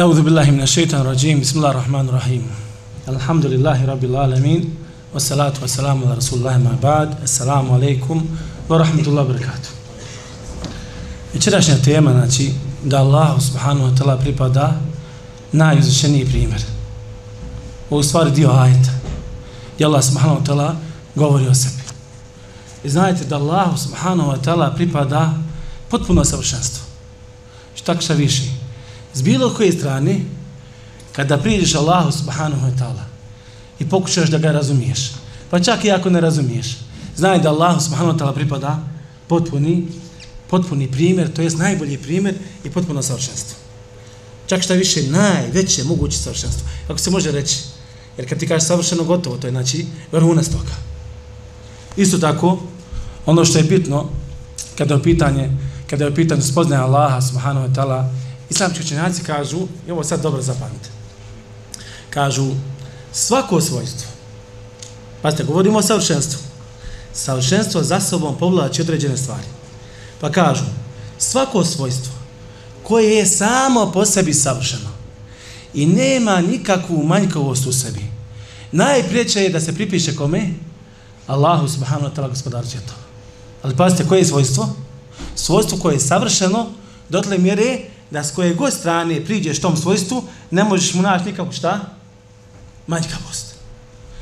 أعوذ بالله من الشيطان الرجيم بسم الله الرحمن الرحيم الحمد لله رب العالمين والصلاة والسلام على رسول الله ما بعد السلام عليكم ورحمة الله وبركاته Večerašnja tema, znači, da Allah subhanahu wa ta'ala pripada najuzvišeniji primjer. Ovo stvari dio ajeta. I Allah subhanahu wa ta'ala govori o sebi. I znajte da Allah subhanahu wa ta'ala pripada potpuno savršenstvo. Šta šta više? S bilo koje strane, kada priđeš Allahu subhanahu wa ta'ala i pokušaš da ga razumiješ, pa čak i ako ne razumiješ, znaj da Allahu subhanahu wa ta'ala pripada potpuni, potpuni primjer, to jest najbolji primjer i potpuno savršenstvo. Čak šta više, najveće moguće savršenstvo. Ako se može reći, jer kad ti kažeš savršeno gotovo, to je znači vrhunac toga. Isto tako, ono što je bitno, kada je pitanje, kada je pitanje spoznaje Allaha subhanahu wa ta'ala, islamski učenjaci kažu, i ovo sad dobro zapamite, kažu, svako svojstvo, pa govorimo o savršenstvu, savršenstvo za sobom povlači određene stvari. Pa kažu, svako svojstvo koje je samo po sebi savršeno i nema nikakvu manjkavost u sebi, najpriječe je da se pripiše kome? Allahu subhanahu wa ta'ala gospodaru svjetova. Ali pazite, koje je svojstvo? Svojstvo koje je savršeno do tle mjere da s koje god strane priđeš tom svojstvu, ne možeš mu naći nikakvu šta? Manjkavost.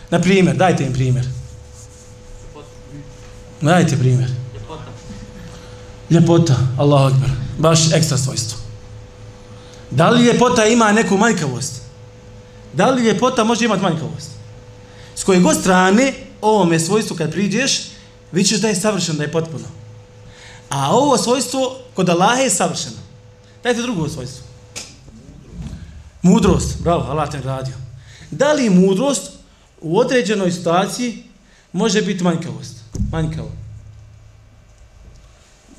Na primjer, dajte im primjer. Dajte primjer. Ljepota. Ljepota, Allah akbar. Baš ekstra svojstvo. Da li ljepota ima neku manjkavost? Da li ljepota može imati manjkavost? S koje god strane ovome svojstvu kad priđeš, vidiš da je savršeno, da je potpuno. A ovo svojstvo kod Allaha je savršeno. Dajte drugo svojstvo. Mudrost. Bravo, Allah te radio. Da li mudrost u određenoj situaciji može biti manjkavost? Manjkavo.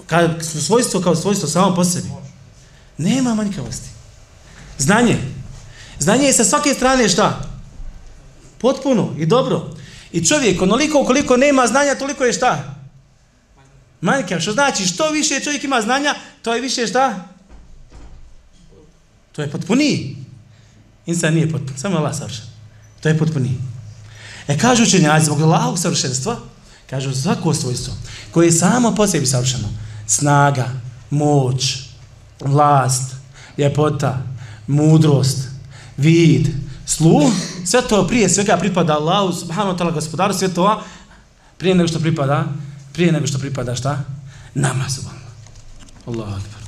Kad svojstvo kao svojstvo samo po sebi. Nema manjkavosti. Znanje. Znanje je sa svake strane šta? Potpuno i dobro. I čovjek, onoliko koliko nema znanja, toliko je šta? Manjkav. Što znači, što više čovjek ima znanja, to je više šta? To je potpuniji. Insan nije potpun, samo Allah savršen. To je potpuniji. E kažu učenjaci, zbog Allahog savršenstva, kažu svako svojstvo, koje je samo po sebi savršeno, snaga, moć, vlast, ljepota, mudrost, vid, sluh, sve to prije svega pripada Allahu subhanahu wa ta'ala gospodaru svjetova, prije nego što pripada, prije nego što pripada šta? Nama subhanahu. Allahu akbar.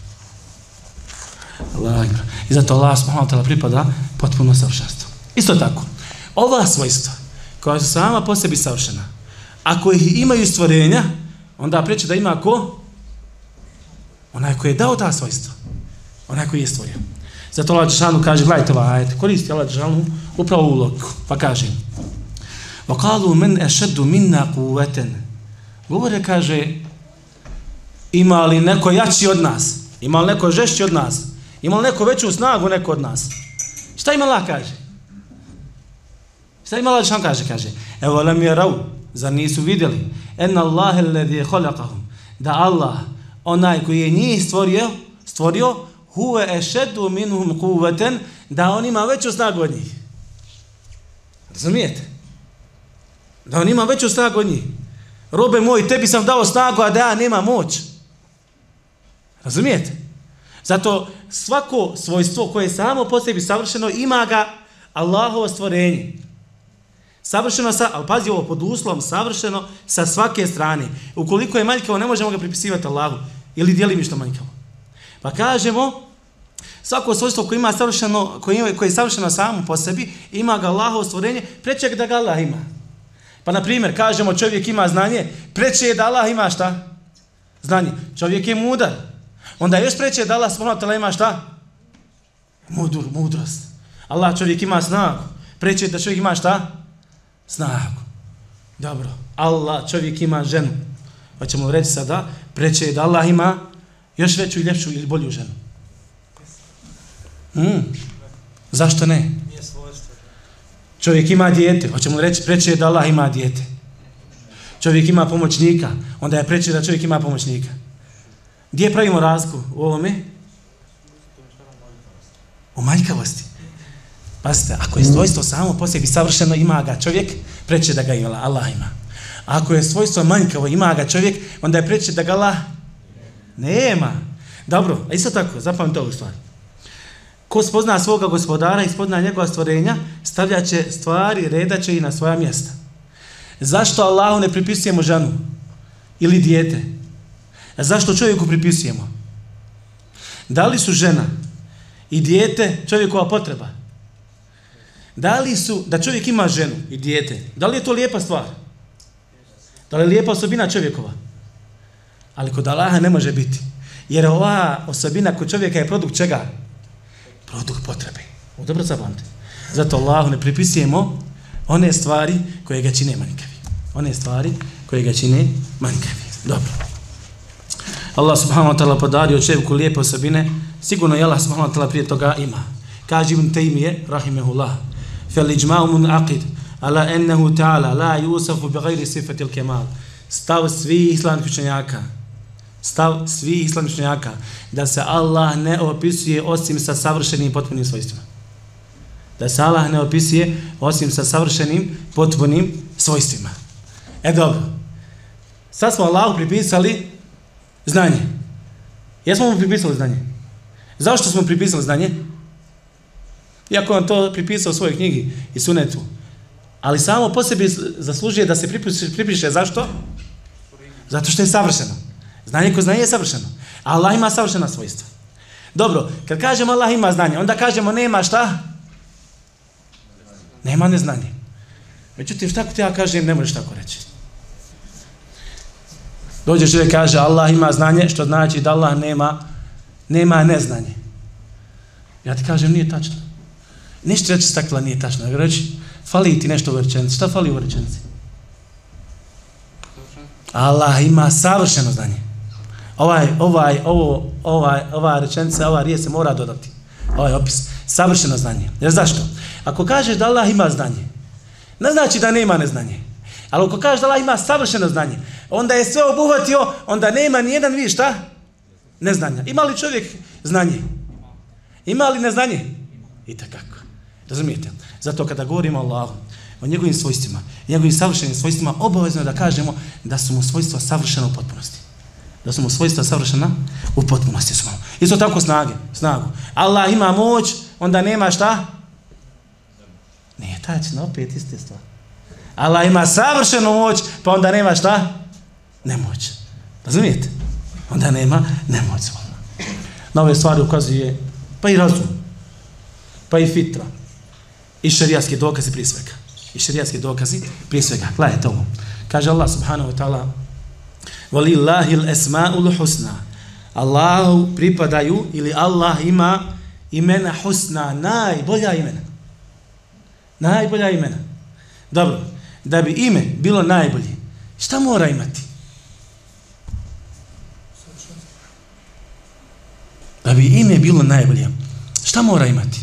Allahu akbar. I zato Allah subhanahu wa ta'ala pripada potpuno savršenstvo. Isto tako, ova svojstva koja su sama po sebi savršena, ako ih imaju stvorenja, onda preće da ima ko? Onaj koji je dao ta svojstva. Onaj koji je stvorio. Zato Allah Đešanu kaže, gledajte ovaj ajet, koristi Allah Đešanu upravo u logiku, pa kaže وَقَالُوا مَنْ أَشَدُّ مِنَّا قُوَتًا Govore, kaže, ima li neko jači od nas? Ima li neko žešći od nas? Ima li neko veću snagu neko od nas? Šta ima Allah kaže? Šta ima Allah šan kaže? Kaže, evo lam je rau, zar nisu vidjeli? En Allahe ledhi je holakahum. Da Allah, onaj koji je njih stvorio, stvorio, huve ešedu minhum kuveten, da on ima veću snagu od njih. Razumijete? Da on ima veću snagu od njih. Robe moj, tebi sam dao snagu, a da ja nema moć. Razumijete? Zato svako svojstvo koje je samo po sebi savršeno, ima ga Allahovo stvorenje. Savršeno sa, ali pazi ovo, pod uslovom, savršeno sa svake strane. Ukoliko je manjkavo, ne možemo ga pripisivati Allahu. Ili djelimično što manjkavo. Pa kažemo, svako svojstvo koje ima savršeno, koje, ima, koje je savršeno samo po sebi, ima ga Allahovo stvorenje, preče da ga Allah ima. Pa na primjer, kažemo čovjek ima znanje, preče je da Allah ima šta? Znanje. Čovjek je mudar. Onda je još preče da Allah svojno ima šta? Mudur, mudrost. Allah čovjek ima snagu. Preče da čovjek ima šta? Snagu. Dobro. Allah čovjek ima ženu. Pa ćemo reći sada, preče je da Allah ima još veću i ljepšu ili bolju ženu. Mm. Zašto ne? Čovjek ima dijete, hoćemo reći preče da Allah ima dijete. Čovjek ima pomoćnika, onda je preče da čovjek ima pomoćnika. Gdje pravimo razliku u ovome? U manjkavosti. Pazite, ako je svojstvo samo po sebi savršeno, ima ga čovjek, preće da ga ima Allah ima. A ako je svojstvo manjkavo, ima ga čovjek, onda je preće da ga Allah nema. Dobro, a isto tako, zapamite ovu stvar. Ko spozna svoga gospodara i spozna njegova stvorenja, stavlja će stvari, reda će i na svoja mjesta. Zašto Allahu ne pripisujemo ženu? Ili dijete? A zašto čovjeku pripisujemo? Da li su žena i dijete čovjekova potreba? Da li su, da čovjek ima ženu i dijete, da li je to lijepa stvar? Da li je lijepa osobina čovjekova? Ali kod Allaha ne može biti. Jer ova osobina kod čovjeka je produkt čega? Produkt potrebe. O, dobro zapamte. Zato Allahu ne pripisujemo one stvari koje ga čine manjkavi. One stvari koje ga čine manjkavi. Dobro. Allah subhanahu wa ta'ala podario čevku lijepe osobine, sigurno je Allah subhanahu wa ta'ala prije toga ima. Kaže Ibn Taymije, rahimehullah, fel iđma'u mun aqid, ala ennehu ta'ala, la yusafu bi gajri sifatil kemal. Stav svih islamskih učenjaka, stav svih islamskih učenjaka, da se Allah ne opisuje osim sa savršenim potpunim svojstvima. Da se Allah ne opisuje osim sa savršenim potpunim svojstvima. E dobro, sad smo Allahu pripisali znanje. Jesmo mu pripisali znanje? Zašto smo pripisali znanje? Iako on to pripisao u svojoj knjigi i sunetu. Ali samo po sebi zaslužuje da se pripiše, pripiše. Zašto? Zato što je savršeno. Znanje ko znanje je savršeno. Allah ima savršena svojstva. Dobro, kad kažemo Allah ima znanje, onda kažemo nema šta? Nema neznanje. Međutim, šta ko ti ja kažem, ne možeš tako reći. Dođe čovjek kaže Allah ima znanje, što znači da Allah nema, nema neznanje. Ja ti kažem, nije tačno. Ništa reći stakla nije tačno. Ja reći, fali ti nešto u rečenici. Šta fali u rečenici? Allah ima savršeno znanje. Ovaj, ovaj, ovo, ovaj, ova rečenica, ova riječ se mora dodati. Ovaj opis. Savršeno znanje. Jer zašto? Ako kažeš da Allah ima znanje, ne znači da nema neznanje. Ali ako kažeš da Allah ima savršeno znanje, onda je sve obuhvatio, onda nema ni jedan vi šta? Neznanja. Ima li čovjek znanje? Ima li neznanje? I takako. Razumijete? Zato kada govorimo o Allahu, o njegovim svojstvima, njegovim savršenim svojstvima, obavezno je da kažemo da su mu svojstva savršena u potpunosti. Da su mu svojstva savršena u potpunosti. Su Isto tako snage, snagu. Allah ima moć, onda nema šta? Nije tačno, opet iste stvari. Allah ima savršenu moć, pa onda nema šta? Nemoć. Razumijete? Onda nema nemoć. Na ove stvari ukazuje pa i razum, pa i fitra, i šarijatski dokazi prije svega. I šarijatski dokazi prije svega. Gledajte ovo. Kaže Allah subhanahu wa ta'ala Walillahi l-esma'u l-husna Allahu pripadaju ili Allah ima imena husna, najbolja imena. Najbolja imena. Dobro, da bi ime bilo najbolje, šta mora imati? Znači. Da bi ime bilo najbolje, šta mora imati?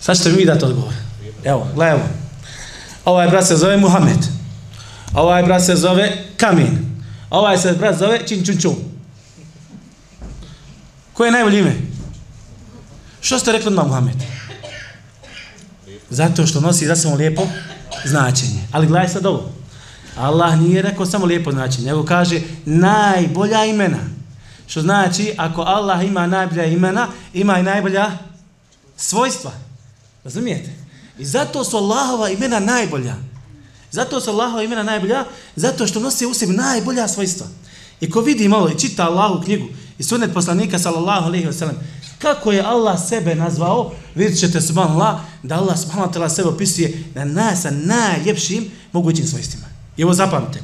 Sad ćete mi dati odgovor. Evo, gledaj Ovaj brat se zove Muhammed. Ovaj brat se zove Kamin. Ovaj se brat zove Čin Čun Čun. Koje je najbolje ime? Što ste rekli na Muhammed? Zato što nosi za samo lijepo značenje. Ali gledaj sad ovo. Allah nije rekao samo lijepo znači, nego kaže najbolja imena. Što znači, ako Allah ima najbolja imena, ima i najbolja svojstva. Razumijete? I zato su Allahova imena najbolja. Zato su Allahova imena najbolja, zato što nose u sebi najbolja svojstva. I ko vidi malo i čita Allahu knjigu i sunet poslanika sallallahu alaihi wa kako je Allah sebe nazvao, vidjet ćete subhanallah, da Allah subhanallah sebe opisuje na nas sa najljepšim mogućim svojstvima. I ovo zapamte.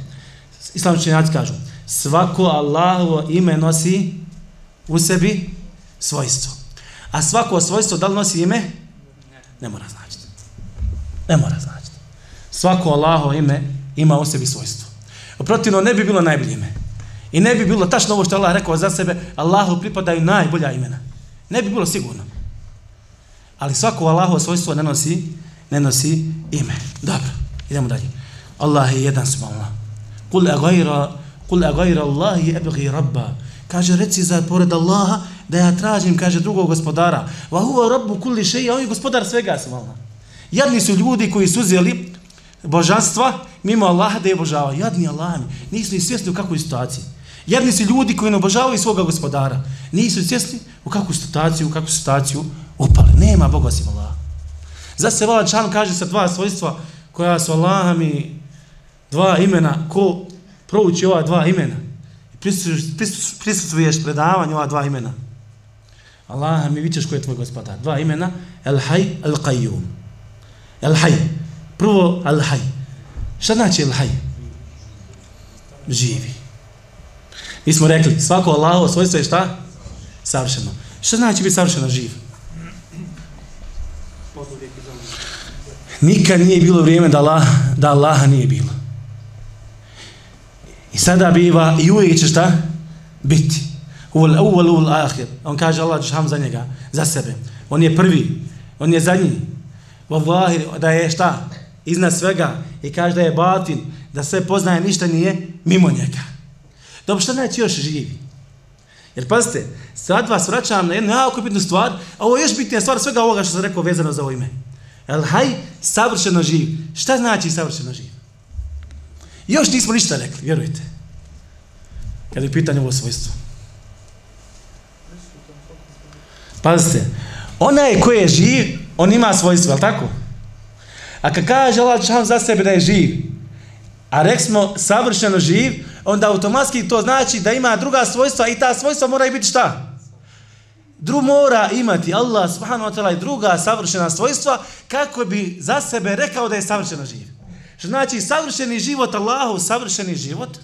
Islam učenjaci kažu, svako Allahovo ime nosi u sebi svojstvo. A svako svojstvo da li nosi ime? Ne mora značiti. Ne mora značiti. Svako Allaho ime ima u sebi svojstvo. Protivno ne bi bilo najbolje ime. I ne bi bilo tačno ovo što Allah rekao za sebe, Allahu pripadaju najbolja imena. Ne bi bilo sigurno. Ali svako Allaho svojstvo ne nosi, ne nosi ime. Dobro, idemo dalje. Allah je jedan subhanallah. Kul a gajra, kul a gajra Allahi ebgi rabba. Kaže, reci za pored Allaha, da ja tražim, kaže, drugog gospodara. Va huva rabbu kulli šeji, a on je gospodar svega svala. Jadni su ljudi koji su uzeli božanstva mimo Allaha da je obožavaju. Jadni Allah. Nisu ni svjesni u kakvoj situaciji. Jadni su ljudi koji ne obožavaju svoga gospodara. Nisu svjesni u kakvu situaciju, u kakvu situaciju upali. Nema Boga osim Allaha. Za se vala čan kaže sa dva svojstva koja su Allaha mi dva imena. Ko prouči ova dva imena? Prisutuješ predavanju ova dva imena. Allaha mi vićeš ko je tvoj gospodar. Dva imena. El Hay, El Qayyum. El Hay. Prvo El Hay. Šta znači El Hay? Živi. Mi smo rekli, svako Allahovo svojstvo je šta? Savršeno. Šta znači biti savršeno živ? Nikad nije bilo vrijeme da, Allah, da Allaha nije bilo. I sada biva i uvijek će šta? Biti. Uvol, uvol, uvol, ahir. On kaže Allah Žešam za njega, za sebe. On je prvi, on je zadnji. Wallahi, da je šta? Iznad svega. I kaže da je batin, da sve poznaje, ništa nije mimo njega. Dobro, šta znači još živi? Jer pazite, sad vas vraćam na jednu jako bitnu stvar, a ovo je još bitnija stvar svega ovoga što sam rekao vezano za ovo ime. El haj, savršeno živ. Šta znači savršeno živ? Još nismo ništa rekli, vjerujte. Kada je pitanje ovo svojstvo. Pazite, onaj koji je živ, on ima svojstvo, je tako? A kad kaže Allah za sebe da je živ, a rek smo savršeno živ, onda automatski to znači da ima druga svojstva i ta svojstva mora biti šta? Dru mora imati Allah subhanahu wa ta'ala i druga savršena svojstva kako bi za sebe rekao da je savršeno živ. Što znači savršeni život Allahu, savršeni život,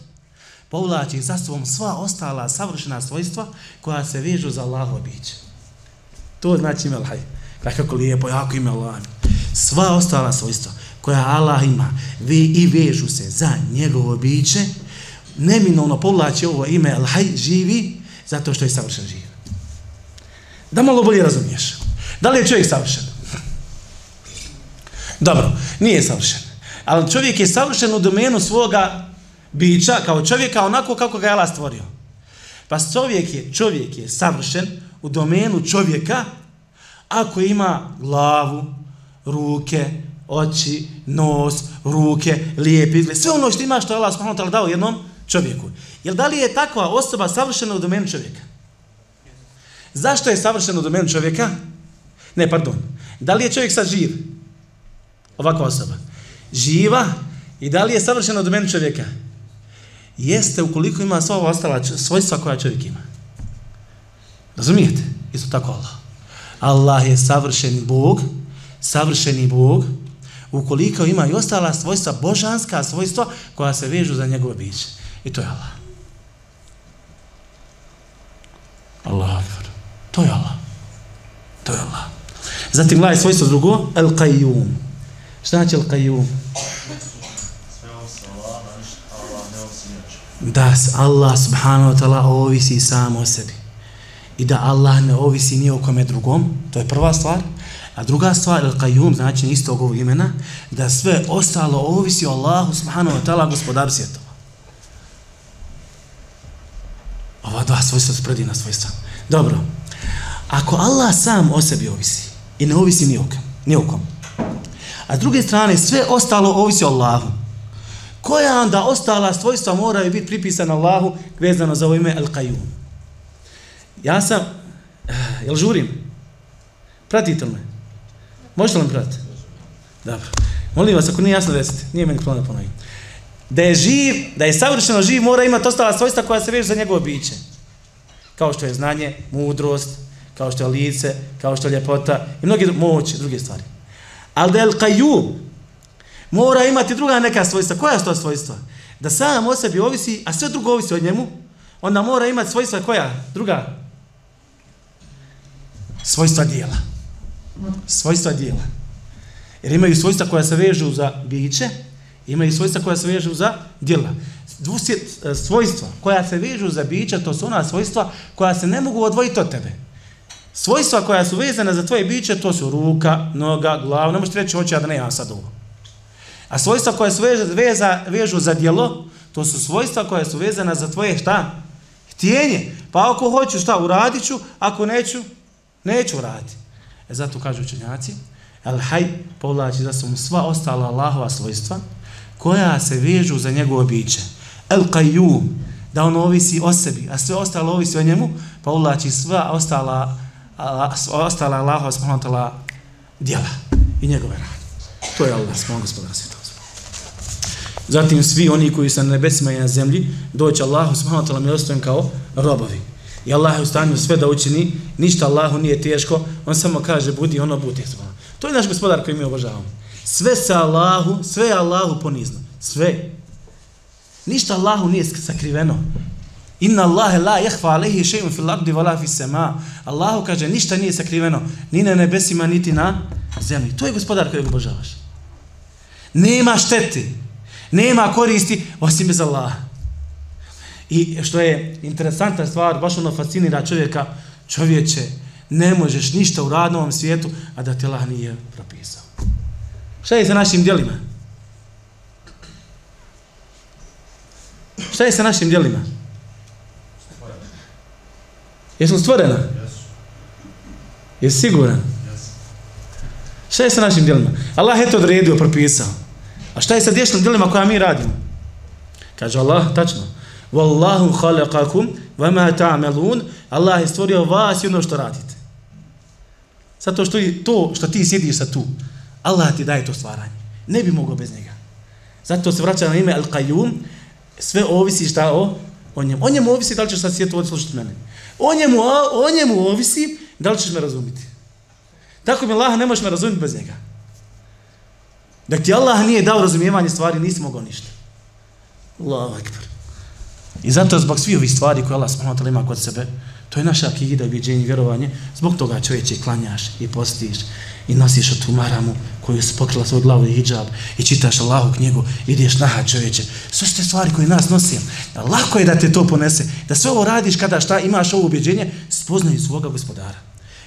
povlači za svom sva ostala savršena svojstva koja se vežu za Allahu biće. To znači ime Allah. Kako lijepo, jako ime Allah. Sva ostala svojstva koja Allah ima, vi i vežu se za njegovo biće, neminovno povlači ovo ime Al-Hay živi zato što je savršen živ. Da malo bolje razumiješ. Da li je čovjek savršen? Dobro, nije savršen. Ali čovjek je savršen u domenu svoga bića kao čovjeka onako kako ga je Allah stvorio. Pa čovjek je, čovjek je savršen u domenu čovjeka ako ima glavu, ruke, oči, nos, ruke, lijep izgled, sve ono što ima što je Allah subhanahu dao jednom čovjeku. Jel da li je takva osoba savršena u domenu čovjeka? Zašto je savršena u domenu čovjeka? Ne, pardon. Da li je čovjek sad živ? Ovakva osoba. Živa i da li je savršena od domenu čovjeka? Jeste ukoliko ima sva ostala svojstva koja čovjek ima. Razumijete? Isto tako Allah. Allah je savršeni Bog, savršeni Bog, ukoliko ima i ostala svojstva, božanska svojstva koja se vežu za njegove biće. I to je Allah. Allah. To je Allah. To je Allah. Zatim gledaj svojstvo drugo, El Qayyum. Šta El Qayyum? Da Allah subhanahu wa ta'ala ovisi sam o sebi. I da Allah ne ovisi ni o kome drugom. To je prva stvar. A druga stvar, El Qayyum, znači istog ovog imena, da sve ostalo ovisi o Allahu subhanahu wa ta'ala gospodar svjetova. Ova dva svojstva su predivna svojstva. Dobro. Ako Allah sam o sebi ovisi i ne ovisi ni okom, ni okom. A s druge strane, sve ostalo ovisi o Allahu. Koja onda ostala svojstva moraju biti pripisana Allahu vezano za ovo ime Al-Qayyum? Ja sam, eh, jel žurim? Pratite me. Možete li me pratiti? Dobro. Molim vas, ako nije jasno desiti, nije meni problem da ponovim da je živ, da je savršeno živ, mora imati ostala svojstva koja se vežu za njegovo biće. Kao što je znanje, mudrost, kao što je lice, kao što je ljepota i mnogi moć, druge stvari. Ali da je Al-Qayyum mora imati druga neka svojstva. Koja su to svojstva? Da sam o sebi ovisi, a sve drugo ovisi od njemu, onda mora imati svojstva koja? Druga? Svojstva dijela. Svojstva dijela. Jer imaju svojstva koja se vežu za biće, imaju svojstva koja se vežu za djela. Dvusjet, e, svojstva koja se vežu za bića, to su ona svojstva koja se ne mogu odvojiti od tebe. Svojstva koja su vezana za tvoje biće, to su ruka, noga, glava, ne možete reći hoće ja da ne ja sad ovo. A svojstva koja su vežu, veza, vežu za djelo, to su svojstva koja su vezana za tvoje šta? Htjenje. Pa ako hoću šta, uradit ću, ako neću, neću uraditi. E zato kažu učenjaci, El haj povlači za sobom sva ostala Allahova svojstva koja se vežu za njegovo biće. El qayyum, da on ovisi o sebi, a sve ostalo ovisi o njemu, pa uvlači sva ostala, a, ostala Allahova subhanahu djela i njegove rade. To je Allah, smog gospodara svjetova. Zatim svi oni koji su na nebesima i na zemlji, doće Allahu subhanahu wa ta'ala milostovim kao robovi. I Allah je u stanju sve da učini, ništa Allahu nije teško, on samo kaže budi, ono budi. Ono. To je naš gospodar koji mi obožavamo. Sve se Allahu, sve je Allahu ponizno. Sve. Ništa Allahu nije sakriveno. Inna Allahe la jehva alehi še'un fil ardi vala fi sema. Allahu kaže ništa nije sakriveno. Ni na nebesima, niti na zemlji. To je gospodar kojeg obožavaš. Nema štete. Nema koristi osim bez Allaha. I što je interesantna stvar, baš ono fascinira čovjeka, čovječe, ne možeš ništa u radnom svijetu, a da te Allah nije propisao. Šta je sa našim djelima? Šta je sa našim djelima? Jesu li stvorena? Jesi siguran? Šta je sa našim djelima? Allah je to odredio, propisao. A šta je sa dječnim djelima koja mi radimo? Kaže Allah, tačno. Wallahu khalaqakum wa ma ta'malun. Allah je stvorio vas i ono što radite. Zato što je to što ti sjediš sa tu, Allah ti daje to stvaranje. Ne bi mogao bez njega. Zato se vraća na ime Al-Qayyum, sve ovisi šta o, o njemu. O njemu ovisi da li ćeš sad svijetu ovdje slušati mene. O njemu, o, njemu ovisi da li ćeš me razumiti. Tako mi Allah ne možeš me razumiti bez njega. Da ti Allah nije dao razumijevanje stvari, nisi mogao ništa. Allahu akbar. I zato zbog svih ovih stvari koje Allah subhanahu ima kod sebe, to je naša akida, viđenje, vjerovanje, zbog toga čovječe klanjaš i postiš i nosiš tu maramu koju si pokrila svoj glavu i hijab i čitaš Allahu knjigu i ideš na hađ čovječe. Sve ste stvari koje nas nosim. Lako je da te to ponese. Da sve ovo radiš kada šta imaš ovo ubjeđenje, spoznaju svoga gospodara.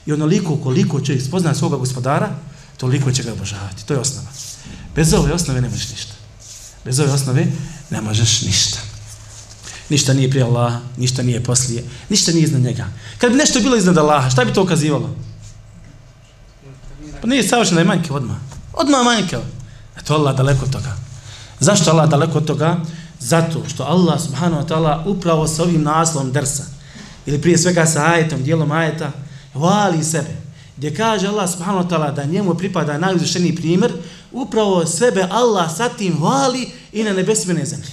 I onoliko koliko čovjek spozna svoga gospodara, toliko će ga obožavati. To je osnova. Bez ove osnove ne možeš ništa. Bez ove osnove ne možeš ništa. Ništa nije prije Allaha, ništa nije poslije, ništa nije iznad njega. Kad bi nešto bilo iznad Allaha, šta bi to ukazivalo? Pa nije savršen da je manjkav odmah. Odmah manjkav. A to Allah daleko od toga. Zašto Allah daleko od toga? Zato što Allah subhanahu wa ta'ala upravo sa ovim naslom dersa, ili prije svega sa ajetom, dijelom ajeta, vali sebe. Gdje kaže Allah subhanahu wa ta'ala da njemu pripada najuzvišeniji primjer, upravo sebe Allah sa tim vali i na nebesmene zemlji.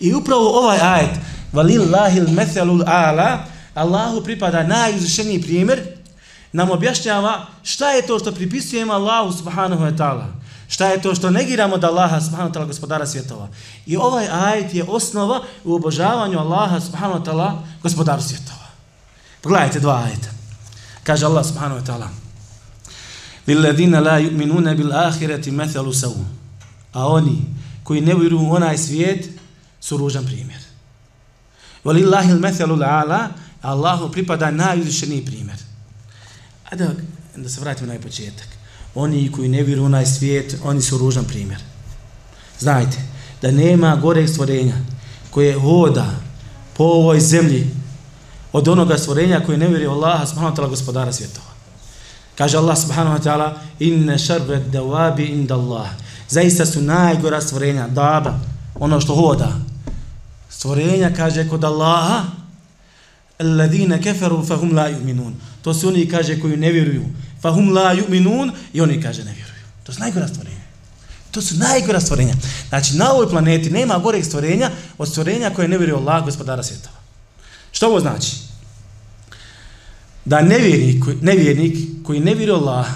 I upravo ovaj ajet, valillahil methelul ala, Allahu pripada najuzvišeniji primjer, nam objašnjava šta je to što pripisujemo Allahu subhanahu wa ta'ala. Šta je to što negiramo da Allaha subhanahu wa ta'ala gospodara svjetova. I ovaj ajet je osnova u obožavanju Allaha subhanahu wa ta'ala gospodara svjetova. Pogledajte dva ajeta. Kaže Allah subhanahu wa ta'ala. Lilladina la yu'minuna bil ahireti mathalu savu. A oni koji ne vjeruju u onaj svijet su ružan primjer. Walillahi al-mathalu al-ala, Allahu pripada najuzvišeniji primjer. A da, da se vratimo na početak. Oni koji ne vjeruju u onaj svijet, oni su ružan primjer. Znajte, da nema gore stvorenja koje hoda po ovoj zemlji od onoga stvorenja koje ne vjeruje Allaha subhanahu wa ta'ala gospodara svjetova. Kaže Allah subhanahu wa ta'ala inne šarbe dawabi inda Allah. Zaista su najgora stvorenja, daba, ono što hoda. Stvorenja, kaže, kod Allaha, alladine kafaru fahum la yu'minun. To su oni kaže koji ne vjeruju. Fahum la yu'minun i oni kaže ne vjeruju. To su najgora stvorenja. To su najgora stvorenja. Znači na ovoj planeti nema goreg stvorenja od stvorenja koje ne vjeruje Allah, gospodara svjetova. Što ovo znači? Da nevjernik, nevjernik koji ne vjeruje Allah,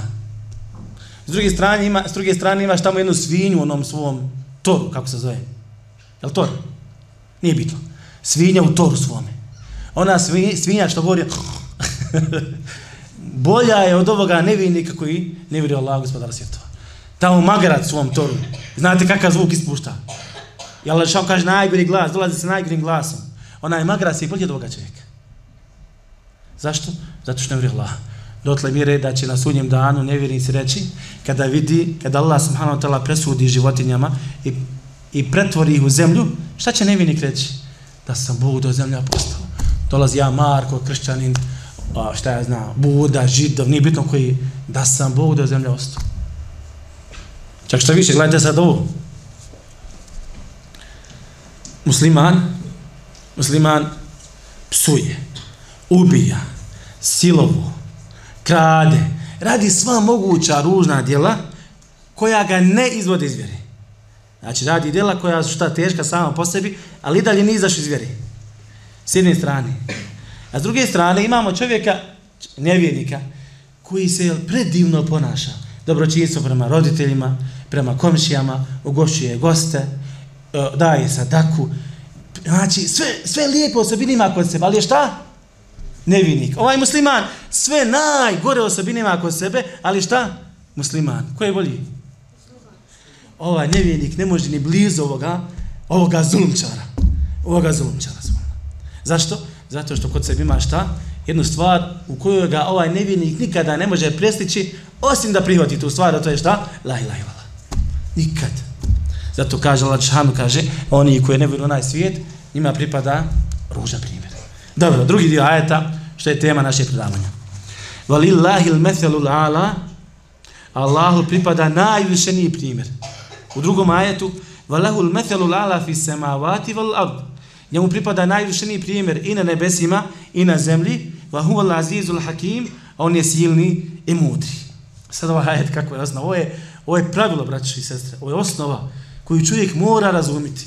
s druge strane ima, s druge strane imaš tamo jednu svinju u onom svom toru, kako se zove? Je li tor? Nije bitno. Svinja u toru svome. Ona svinja što govori bolja je od ovoga nevinika koji ne vjeruje Allah, gospodar svjetova. Tamo magarac svom toru. Znate kakav zvuk ispušta? Jel što kaže najgori glas, dolazi se najgorim glasom. Ona je magarac i bolje od ovoga čovjeka. Zašto? Zato što ne vjeruje Allah. Dotle mire da će na sudnjem danu nevjernici reći kada vidi, kada Allah subhanahu wa ta'ala presudi životinjama i, i pretvori ih u zemlju, šta će nevjernik reći? da sam Bog do zemlja postao. Dolazi ja Marko, kršćanin, a, šta ja znam, Buda, Židov, nije bitno koji, da sam Bog da zemlja ostao. Čak što više, gledajte sad ovo. Musliman, musliman psuje, ubija, silovo, krade, radi sva moguća ružna djela koja ga ne izvode iz vjere. Znači, radi djela koja su šta teška sama po sebi, ali i dalje nije izaš iz vjere. S jedne strane. A s druge strane imamo čovjeka, nevjernika, koji se predivno ponaša. Dobročinstvo prema roditeljima, prema komšijama, ugošćuje goste, e, daje sadaku. Znači, sve, sve lijepo osobine ima kod sebe, ali je šta? Nevinik. Ovaj musliman sve najgore osobine ima kod sebe, ali šta? Musliman. Ko je bolji? Ovaj nevinik ne može ni blizu ovoga, ovoga zulumčara. Ovoga zulumčara. Zašto? Zato što kod sebe ima šta? Jednu stvar u kojoj ga ovaj nevjernik nikada ne može prestići, osim da prihvati tu stvar, a to je šta? La ilaha illallah. Nikad. Zato kaže Allah Čhanu, kaže, oni koji ne vjeruju onaj svijet, njima pripada ružan primjer. Dobro, drugi dio ajeta, što je tema naše predavanja. Valillahi l-methelu ala, Allahu pripada najvišeniji primjer. U drugom ajetu, Valahu il-methelu l'ala fi semavati val ard. Njemu pripada najvišeniji primjer i na nebesima i na zemlji. Va huwa al-azizul hakim, a on je silni i mudri. Sad ovaj ajet kako je osnova. Ovo je, ovo je pravilo, braći i sestre. Ovo je osnova koju čovjek mora razumiti.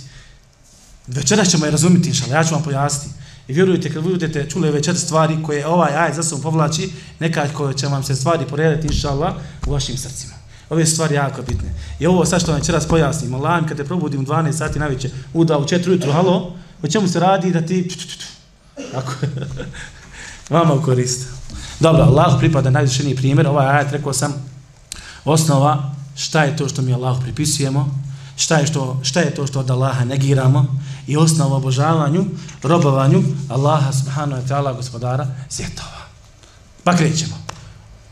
Večeras ćemo je razumiti, inšala. Ja ću vam pojasniti. I vjerujte, kad budete čuli ove četiri stvari koje ovaj ajet za sobom povlači, nekako će vam se stvari porediti, inšala, u vašim srcima. Ove stvari jako bitne. I ovo sad što vam večeras pojasnim, Allah, kad te probudim u 12 sati na večer, uda u 4 ujutru, halo, o čemu se radi da ti... Tako. Vama u korist. Dobro, Allah pripada najvišeniji primjer. Ovaj ajat rekao sam osnova šta je to što mi Allah pripisujemo, šta je, što, šta je to što od Allaha negiramo i osnova obožavanju, robovanju Allaha subhanahu wa ta'ala gospodara svjetova. Pa krećemo.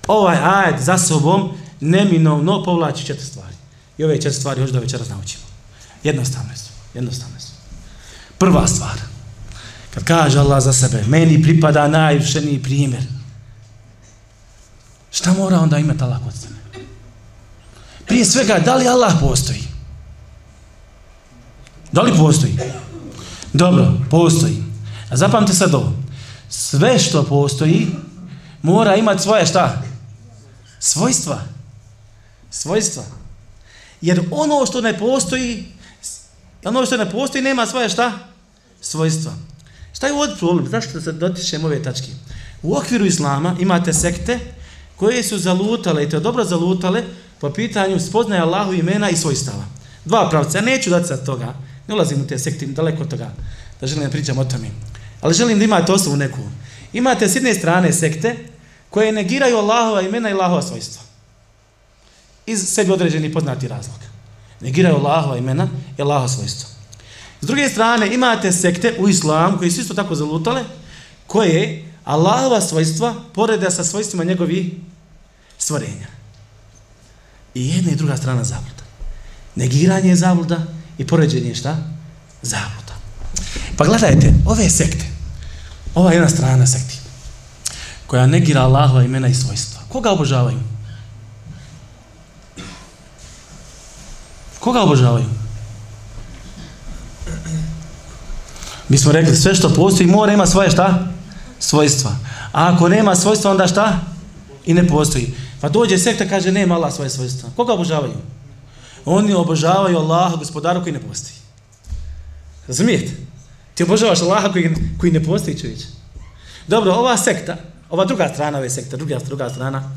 Ovaj ajat za sobom neminovno povlači četiri stvari. I ove četiri stvari još da večeras naučimo. Jednostavno je. Jednostavno. Prva stvar, kad kaže Allah za sebe, meni pripada najvišeniji primjer, šta mora onda imati Allah kod sebe? Prije svega, da li Allah postoji? Da li postoji? Dobro, postoji. A zapamte sad ovo. Sve što postoji, mora imati svoje šta? Svojstva. Svojstva. Jer ono što ne postoji, ono što ne postoji, nema svoje šta? Svojstva. Šta je ovdje problem? Zašto se dotičemo ove tačke? U okviru islama imate sekte koje su zalutale, i to dobro zalutale, po pitanju spoznaje Allahu imena i svojstava. Dva pravca. Ja neću dati sad toga. Ne ulazim u te sekte, daleko od toga. Da želim da pričam o tome. Ali želim da imate osobu neku. Imate s jedne strane sekte koje negiraju Allahova imena i Allahova svojstva. Iz sebi određeni poznati razlog. Negiraju Allahova imena i Allahova svojstva. S druge strane, imate sekte u islamu koji su isto tako zalutale, koje Allahova svojstva poreda sa svojstvima njegovi stvorenja. I jedna i druga strana zabluda. Negiranje je zabluda i poređenje je šta? Zabluda. Pa gledajte, ove sekte, ova jedna strana sekti, koja negira Allahova imena i svojstva, koga obožavaju? Koga obožavaju? Mi smo rekli, sve što postoji mora ima svoje šta? Svojstva. A ako nema svojstva, onda šta? I ne postoji. Pa dođe sekta, kaže, nema Allah svoje svojstva. Koga obožavaju? Oni obožavaju Allaha, gospodaru koji ne postoji. Razumijete? Ti obožavaš Allaha koji, koji ne postoji, čovječ. Dobro, ova sekta, ova druga strana ove sekta, druga, druga strana,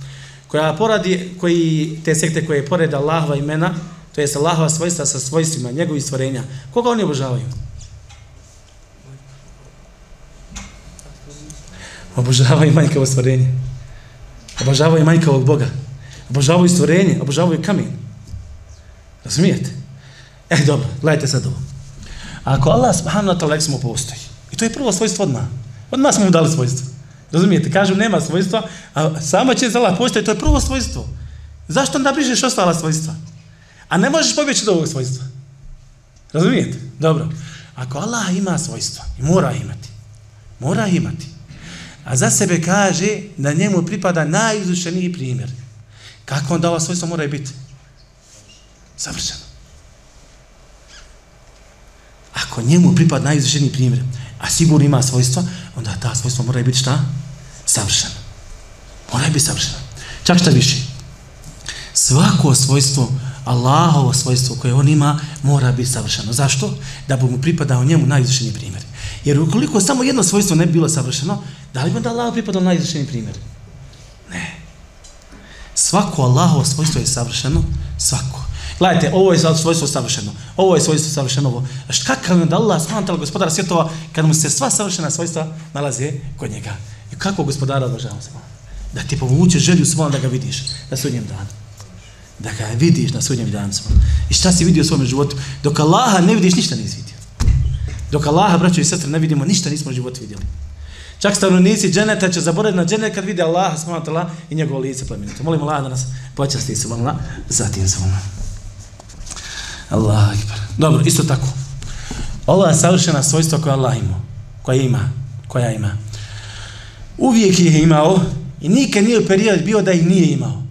koja poradi, koji, te sekte koje pored Allahova imena, to je Allahova svojstva sa svojstvima, njegovih stvorenja, koga oni obožavaju? obožavaju majkavo stvorenje. Obožavaju majkavog Boga. Obožavaju stvorenje, obožavaju kamen. Razumijete? E, dobro, gledajte sad ovo. Ako Allah subhanahu wa ta'ala smo postoji, i to je prvo svojstvo odmah. Odmah smo mu dali svojstvo. Razumijete? Kažu nema svojstva, a sama će Allah postoji, to je prvo svojstvo. Zašto onda brižeš ostala svojstva? A ne možeš pobjeći od ovog svojstva. Razumijete? Dobro. Ako Allah ima svojstva, i mora imati, mora imati, a za sebe kaže da njemu pripada najizušeniji primjer, kako onda ova svojstva mora biti? Savršeno. Ako njemu pripada najizušeniji primjer, a sigurno ima svojstva, onda ta svojstva mora biti šta? Savršeno. Mora biti savršeno. Čak šta više. Svako svojstvo Allahovo svojstvo koje on ima mora biti savršeno. Zašto? Da bi mu pripadao njemu najizvršeniji primjer. Jer ukoliko samo jedno svojstvo ne bi bilo savršeno, da li bi onda Allah pripadao najizvršeniji primjer? Ne. Svako Allahovo svojstvo je savršeno, svako. Gledajte, ovo je svojstvo savršeno, ovo je svojstvo savršeno, ovo. A šta kakav je onda Allah, smantala gospodara svjetova, kad mu se sva savršena svojstva nalaze kod njega? I kako gospodara odložava se? Da ti povuče želju svojom da ga vidiš na sudnjem danu da ga vidiš na sudnjem danu. I šta si vidio u svom životu? Dok Allaha ne vidiš, ništa nisi vidio. Dok Allaha, braćo i sestre, ne vidimo, ništa nismo u životu vidjeli. Čak stanovnici dženeta će zaboraviti na dženet kad vide Allaha, smatala, i njegovo lice plemenito. Molim Allah da nas počasti se, zatim se molim. Allah, ekber. Dobro, isto tako. Ova savršena svojstva koja Allah ima, koja ima, koja ima. Uvijek ih je imao i nikad nije period bio da ih nije imao.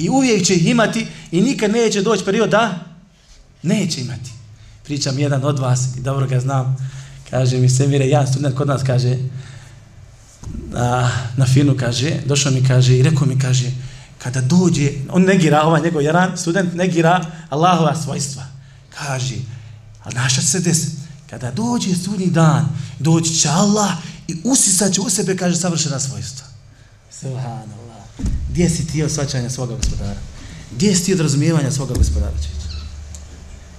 I uvijek će ih imati i nikad neće doći period da neće imati. Pričam jedan od vas i dobro ga znam. Kaže mi Semire, jedan student kod nas kaže, na, na finu kaže, došao mi kaže i rekao mi kaže, kada dođe, on negira, ovaj njegov jaran, student negira Allahova svojstva. Kaže, a naša se desi, kada dođe sudnji dan, doći će Allah i usisat će u sebe, kaže, savršena svojstva. Subhanallah. Gdje si ti od svačanja svoga gospodara? Gdje si ti od razumijevanja svoga gospodara?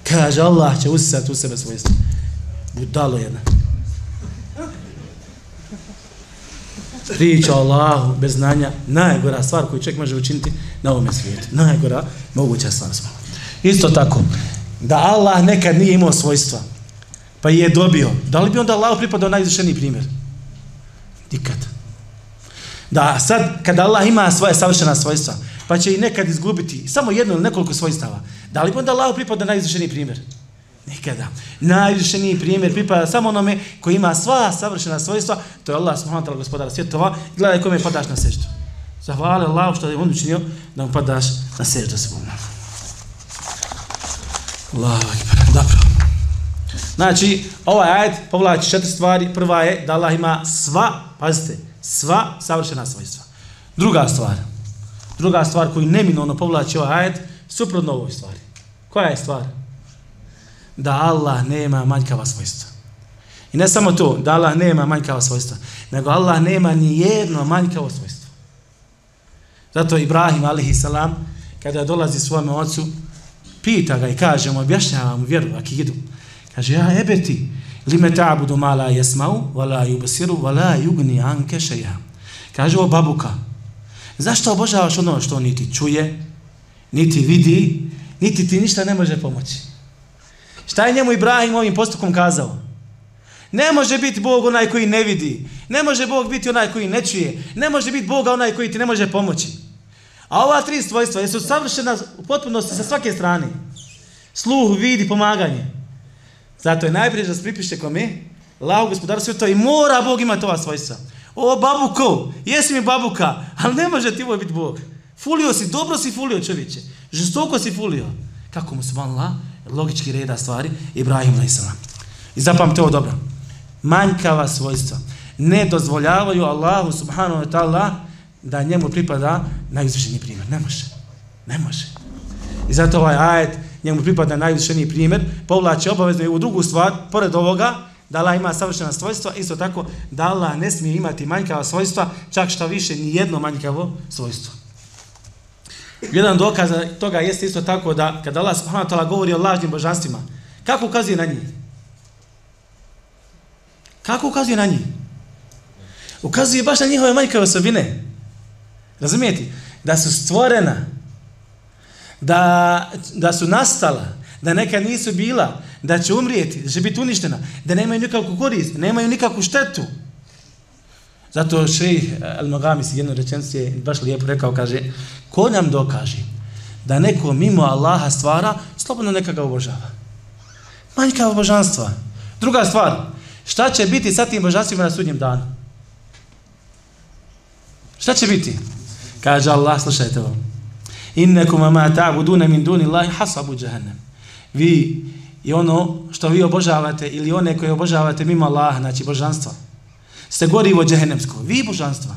Kaže, Allah će usisati u sebe svojstvo. Budalo jedna. Priča Allahu bez znanja, najgora stvar koju čovjek može učiniti na ovom svijetu. Najgora moguća stvar smo. Isto tako, da Allah nekad nije imao svojstva, pa je dobio, da li bi onda Allah pripadao najizvršeniji primjer? Nikad da sad kada Allah ima svoje savršena svojstva, pa će i nekad izgubiti samo jedno ili nekoliko svojstava, da li onda Allah pripada najizvršeniji primjer? Nikada. Najvišeniji primjer pripada samo onome koji ima sva savršena svojstva, to je Allah subhanahu wa ta'ala gospodara svjetova, gledaj kome padaš na seždu. Zahvali Allah što je on učinio da mu padaš na seždu subhanahu. Allahu akbar. dobro. Znači, ovaj ajed povlači četiri stvari. Prva je da Allah ima sva, pazite, sva savršena svojstva. Druga stvar, druga stvar koju neminovno povlači ovaj ajet, suprotno ovoj stvari. Koja je stvar? Da Allah nema manjkava svojstva. I ne samo to, da Allah nema manjkava svojstva, nego Allah nema ni jedno manjkavo svojstvo. Zato Ibrahim, alihi salam, kada dolazi svome ocu, pita ga i kaže mu, objašnjava mu vjeru, akidu. Kaže, ja ebeti, lime ta'budu ma la yasma'u wa la yubsiru wa la yughni anka shay'a. Kaže o babuka zašto obožavaš ono što niti čuje niti vidi niti ti ništa ne može pomoći? Šta je njemu Ibrahim ovim postupkom kazao? Ne može biti Bog onaj koji ne vidi ne može Bog biti onaj koji ne čuje ne može biti Boga onaj koji ti ne može pomoći. A ova tri svojstva jesu savršena u potpunosti sa svake strane. Sluh, vidi, pomaganje. Zato je najprije da se pripiše kome? Lahu gospodaru svjetova i mora Bog imati ova svojstva. O babuko, jesi mi babuka, ali ne može ti ovo biti Bog. Fulio si, dobro si fulio čovječe. Žestoko si fulio. Kako mu se vanila? Logički reda stvari. Ibrahim a.s. I zapamte ovo dobro. Manjkava svojstva. Ne dozvoljavaju Allahu subhanahu wa ta'ala da njemu pripada najuzvišeniji primjer. Ne može. Ne može. I zato ovaj ajet njemu pripada najvišeniji primjer, povlači obavezno i u drugu stvar, pored ovoga, da Allah ima savršena svojstva, isto tako da Allah ne smije imati manjkava svojstva, čak šta više ni jedno manjkavo svojstvo. Jedan dokaz toga jeste isto tako da kada Allah subhanahu wa ta'ala govori o lažnim božanstvima, kako ukazuje na njih? Kako ukazuje na njih? Ukazuje baš na njihove manjkave osobine. Razumijete? Da su stvorena da, da su nastala, da neka nisu bila, da će umrijeti, da će biti uništena, da nemaju nikakvu korist, nemaju nikakvu štetu. Zato šej Al-Magamis jednu rečenicu je baš lijepo rekao, kaže, ko nam dokaže da neko mimo Allaha stvara, slobodno neka ga obožava. Manjka obožanstva. Druga stvar, šta će biti sa tim božanstvima na sudnjem danu? Šta će biti? Kaže Allah, slušajte ovo. Innekum ma ta'buduna min duni Allahi hasabu jahannam. Vi i ono što vi obožavate ili one koje obožavate mimo Allaha, znači božanstva, ste gorivo džehennemsko. Vi božanstva.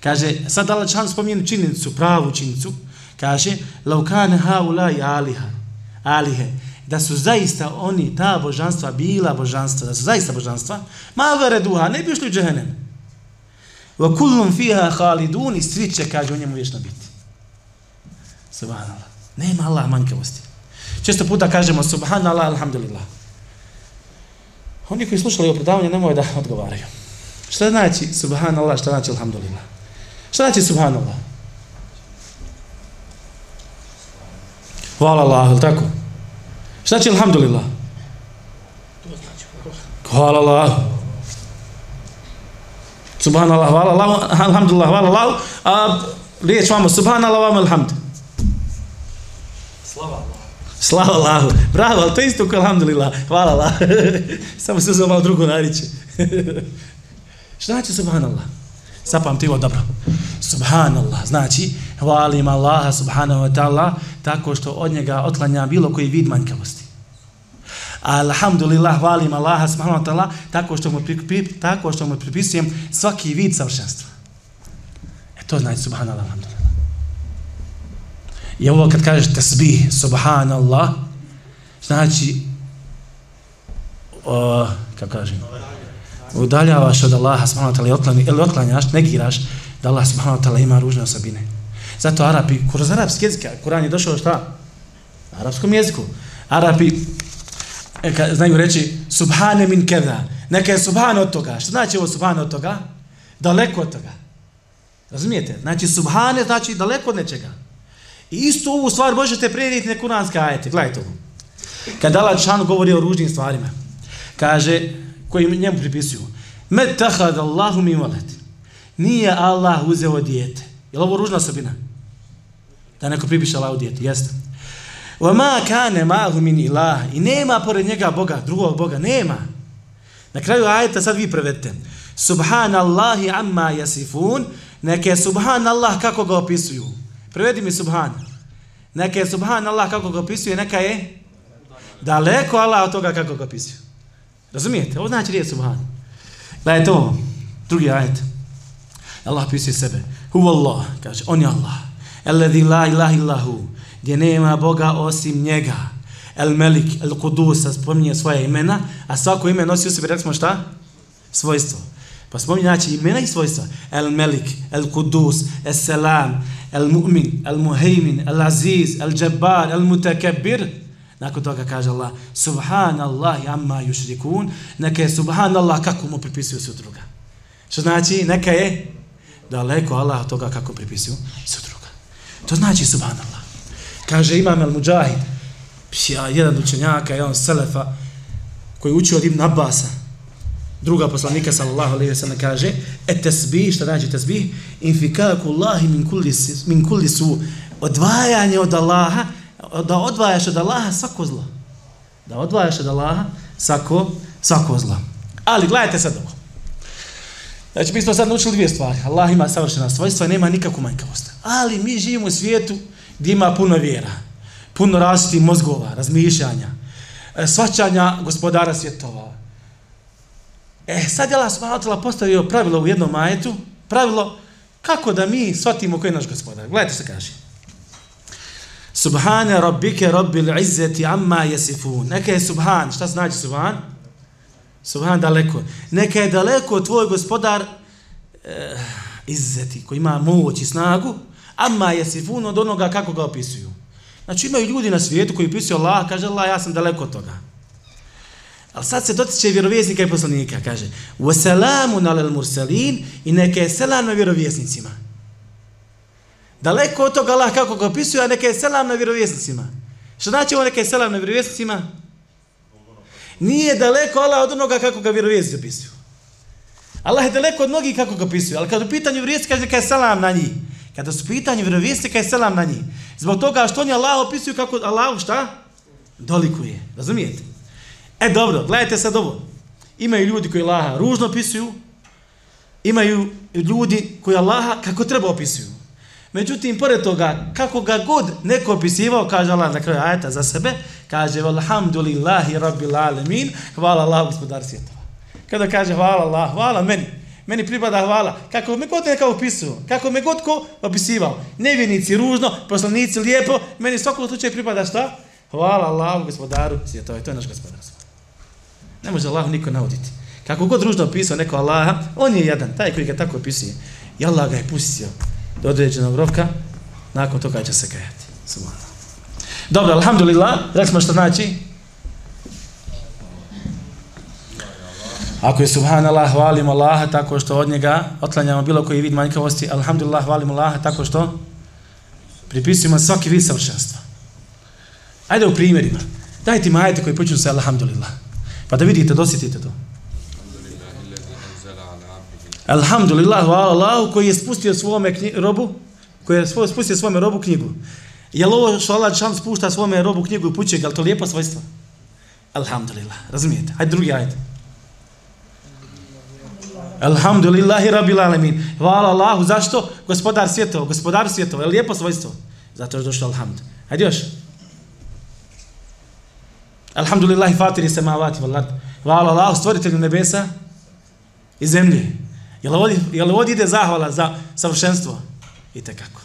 Kaže, sad Allah čan spomenu činjenicu, pravu činjenicu, kaže, laukane haulai aliha, alihe, da su zaista oni, ta božanstva, bila božanstva, da su zaista božanstva, ma vere duha, ne bi ušli u džehennem. Wa kullum fiha khalidun i svi će, kaže, u njemu vječno biti. Subhanallah. Nema Allah manjkavosti. Često puta kažemo subhanallah, alhamdulillah. Oni koji slušali o predavanju nemoj da odgovaraju. Šta znači subhanallah, šta znači alhamdulillah? Šta znači subhanallah? Hvala Allah, ili tako? Šta znači alhamdulillah? Hvala Allah. Subhanallah, hvala Allah, alhamdulillah, hvala Allah. A riječ vamo, subhanallah, vamo, alhamd. Slava Allah. Slava Allahu. Bravo, ali to isto kao alhamdulillah. Hvala Allah. Samo se uzelo malo drugo nariče. Šta znači subhanallah? Zapamti ovo dobro. Subhanallah, znači hvalim Allaha subhanahu wa ta'ala tako što od njega otklanja bilo koji vid manjkavosti. Alhamdulillah, hvalim Allaha subhanahu wa ta'ala tako što mu, pri, tako što mu pripisujem svaki vid savršenstva. E to znači subhanallah, alhamdulillah. I ovo kad kažeš tasbih, subhanallah, znači, o, kako kažem, udaljavaš od Allaha subhanahu wa ta'ala otlani, ili otklanjaš, negiraš da Allah subhanahu wa ta'ala ima ružne osobine. Zato Arapi, kroz arapski jezik, Kur'an je došao šta? Na arapskom jeziku. Arapi e, ka, znaju reći subhane min keda. Neka je subhan od toga. Što znači ovo subhan od toga? Daleko od toga. Razumijete? Znači subhane znači daleko od nečega. I isto ovu stvar možete prijediti na kuranske ajete. Gledajte ovo. Kad Allah Čanu govori o ružnim stvarima, kaže, koji njemu pripisuju, med tahad Allahu mi valet. Nije Allah uzeo dijete. Je li ovo ružna osobina? Da neko pripiše Allahu dijete. Jeste. Wa ma kane ma'hu min ilah. I nema pored njega Boga, drugog Boga. Nema. Na kraju ajeta sad vi prevedite. Subhanallahi amma yasifun. Neke subhanallah kako ga opisuju. Prevedi mi subhan. Neka je subhan Allah kako ga opisuje, neka je daleko Allah od toga kako ga opisuje. Razumijete? Ovo znači riječ subhan. Da je to drugi ajet. Allah opisuje sebe. Hu Allah, kaže, on je Allah. Alladhi la ilaha illahu, gdje nema Boga osim njega. El Melik, El Kudus, spominje svoje imena, a svako ime nosi u sebi, rekli smo šta? Svojstvo. Pa spominje znači imena i svojstva. El Melik, El Kudus, Es Selam, El Mu'min, El Muhaymin, El Aziz, El Jabbar, El Mutakabbir. Nakon toga kaže Allah, Subhanallah amma yushrikun, neka je Subhanallah kako mu pripisuju su druga. Što znači, neka je daleko Allah toga kako pripisuju su druga. To znači Subhanallah. Kaže Imam El Mujahid, jedan učenjaka, jedan selefa, koji uči od Ibn Abbasa, druga poslanika sallallahu alejhi ve sellem kaže et tasbih šta znači tasbih infikaku Allahi min kulli min kulli su odvajanje od Allaha da odvajaš od Allaha svako zlo da odvajaš od Allaha svako svako zlo ali gledajte sad ovo Znači, mi smo sad naučili dvije stvari. Allah ima savršena svojstva i nema nikakvu manjkavost. Ali mi živimo u svijetu gdje ima puno vjera, puno različitih mozgova, razmišljanja, e, svačanja gospodara svjetova, E, sad je Allah subhanahu postavio pravilo u jednom majetu, pravilo kako da mi shvatimo koji je naš gospodar. Gledajte se kaže. Subhane rabbike rabbil izzeti amma jesifun. Neka je subhan. Šta znači subhan? Subhan daleko. Neka je daleko tvoj gospodar eh, izzeti koji ima moć i snagu amma jesifun od onoga kako ga opisuju. Znači imaju ljudi na svijetu koji opisuju Allah, kaže Allah, ja sam daleko od toga. Ali sad se dotiče vjerovjesnika i poslanika, kaže وَسَلَامُ نَلَ الْمُرْسَلِينَ i neke je selam na vjerovjesnicima. Daleko od toga Allah kako ga opisuje, a neke je selam na vjerovjesnicima. Što znači ovo neke je selam na vjerovjesnicima? Nije daleko Allah od onoga kako ga vjerovjesnici opisuju. Allah je daleko od mnogih kako ga opisuju, ali kad u pitanju vjerovjesnici kaže neka je selam na njih. Kada su pitanje vjerovjesnika je selam na njih. Zbog toga što oni Allah opisuju kako Allah šta? Dolikuje. Razumijete? E dobro, gledajte sad ovo. Imaju ljudi koji Allaha ružno opisuju, imaju ljudi koji Allaha kako treba opisuju. Međutim, pored toga, kako ga god neko opisivao, kaže Allah na kraju ajeta za sebe, kaže, Alhamdulillahi rabbil alemin, hvala Allah, gospodar svjetova. Kada kaže, hvala Allah, hvala meni, meni pripada hvala, kako me god neka opisuo, kako me god ko opisivao, nevjenici ružno, poslanici lijepo, meni svakog slučaju pripada šta? Hvala Allah, gospodaru svjetova, to je naš gospodar svjetova. Ne može Allah niko navoditi. Kako god ružno opisao neko Allaha, on je jedan, taj koji ga tako opisuje. I Allah ga je pustio do određenog roka, nakon toga će se kajati. Subhano. Dobro, alhamdulillah, rekli smo što znači? Ako je subhanallah, hvalimo Allaha tako što od njega otlanjamo bilo koji vid manjkavosti, alhamdulillah, hvalimo Allaha tako što pripisujemo svaki vid savršenstva. Ajde u primjerima. Dajte mi ajete koji počinu sa alhamdulillah. Pa da vidite, dosjetite to. Alhamdulillah, hvala Allahu koji je spustio svome robu, koji je spustio svome robu knjigu. Je li ovo što Allah šan spušta svome robu knjigu i puće, je li to lijepo svojstvo? Alhamdulillah, razumijete? Hajde drugi ajde. Alhamdulillahi rabbil alamin. Hvala Allahu, zašto? Gospodar svjetova, gospodar svjetova, je li lijepo svojstvo? Zato je došlo alhamd. Hajde još. Alhamdulillahi fatiri se mavati, hvala Allah, stvoritelju nebesa i zemlje. Je li ovdje, je ovdje ide zahvala za savršenstvo? I kako.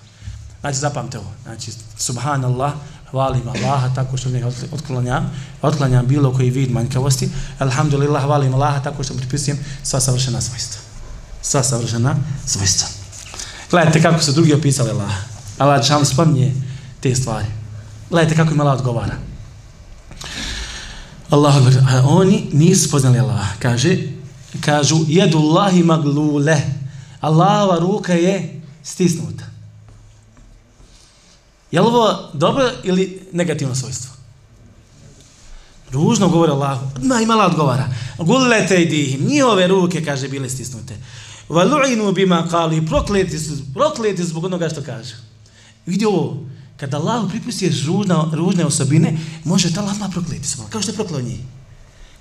Znači, zapamte ovo. Znači, subhanallah, hvalim Allaha tako što ne otklanjam, otklanjam bilo koji vid manjkavosti. Alhamdulillah, hvalim Allaha tako što pripisujem sva savršena svojstva. Sva savršena svojstva. Gledajte kako su drugi opisali Allaha. Allah će vam spominje te stvari. Gledajte kako im Allah odgovara. Allah, oni nisu poznali Allaha. Kaže, kažu jedu Allahi maglule Allahova ruka je stisnuta. Je li ovo dobro ili negativno svojstvo? Ružno govore Allahu. odmah imala odgovara. Gullete i dihim njihove ruke kaže bile stisnute. Valu'inu bima kali. Prokleti su prokleti zbog onoga što kaže vidi ovo kada Allah pripustije ružna, ružne osobine može ta Allah prokleti kao što je proklao njih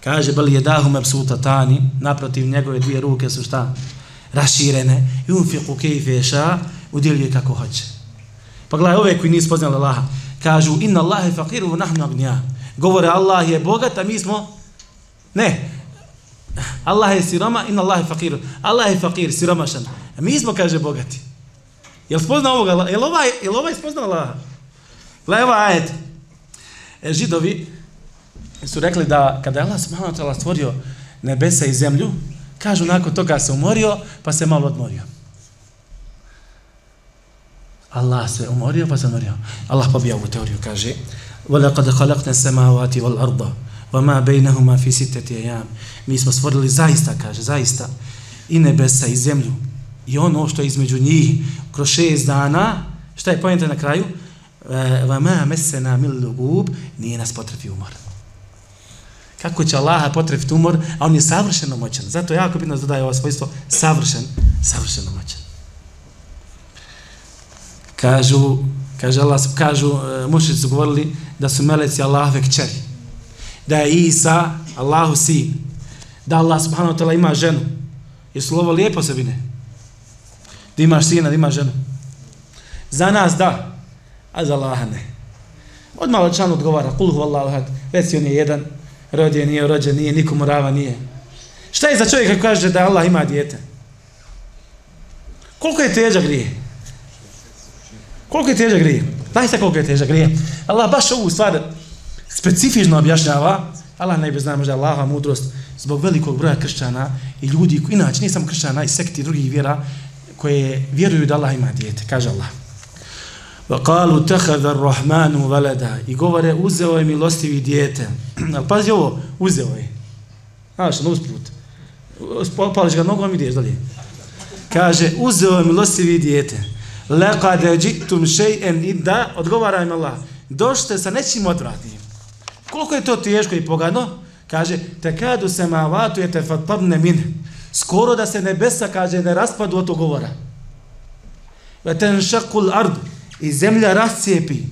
Kaže, bali je dahu mepsuta tani, naprotiv njegove dvije ruke su šta? Raširene. I unfiku kejfe ša, udjeljuje kako hoće. Pa gledaj, ove koji nisu poznali Allaha, kažu, inna Allahe fakiru u nahnu agnija. Govore, Allah je bogat, a mi smo... Ne. Allah je siroma, inna Allahe fakiru. Allah je fakir, siromašan. A mi smo, kaže, bogati. Jel spoznao ovoga? Jel ovaj, jel ovaj spoznao Allaha? Gledaj, ovaj ajed. E, židovi, su rekli da kada je Allah subhanahu wa ta'ala stvorio nebesa i zemlju, kažu nakon toga se umorio, pa se malo odmorio. Allah se umorio, pa se odmorio. Allah pobija ovu teoriju, kaže وَلَقَدْ خَلَقْنَ سَمَاوَاتِ وَالْأَرْضَ وَمَا بَيْنَهُمَا فِي سِتَّةِ أَيَامِ Mi smo stvorili zaista, kaže, zaista i nebesa i zemlju i ono što je između njih kroz šest dana, šta je pojenta na kraju? E, Vama mesena mil lugub, nije nas potrefi umor. Kako će Allaha potrefiti umor, a on je savršeno moćan. Zato je jako bitno dodaje ovo svojstvo, savršen, savršeno moćan. Kažu, kaže Allah, kažu, e, mušici su govorili da su meleci Allahove kćeri. Da je Isa, Allahu sin. Da Allah subhanahu wa ta'la ima ženu. Jesu li ovo lijepo sebi? Ne. Da imaš sina, da imaš ženu. Za nas da, a za Allaha ne. Odmah Lačan odgovara, kulhu Allahu had, već on je jedan, rodio nije, rođen nije, nikomu rava nije. Šta je za čovjeka kaže da Allah ima dijete? Koliko je teža grije? Koliko je teža grije? Daj se koliko je teža grije. Allah baš ovu stvar specifično objašnjava. Allah najbolje zna možda Allaha mudrost zbog velikog broja kršćana i ljudi, inače nije samo kršćana i sekti drugih vjera koje vjeruju da Allah ima dijete. Kaže Allah. وقالوا تخذ الرحمن ولدا i govore uzeo je milostivi dijete al pazi ovo uzeo je znaš na usput pališ ga nogom i ideš dalje kaže uzeo je milostivi dijete laqad jitum shay'an idda odgovara im Allah došte sa nečim odvratnim koliko je to teško i pogadno kaže tekadu samavatu yatafattarna min skoro da se nebesa kaže ne raspadu od govora wa šakul ard. i zemlja rascijepi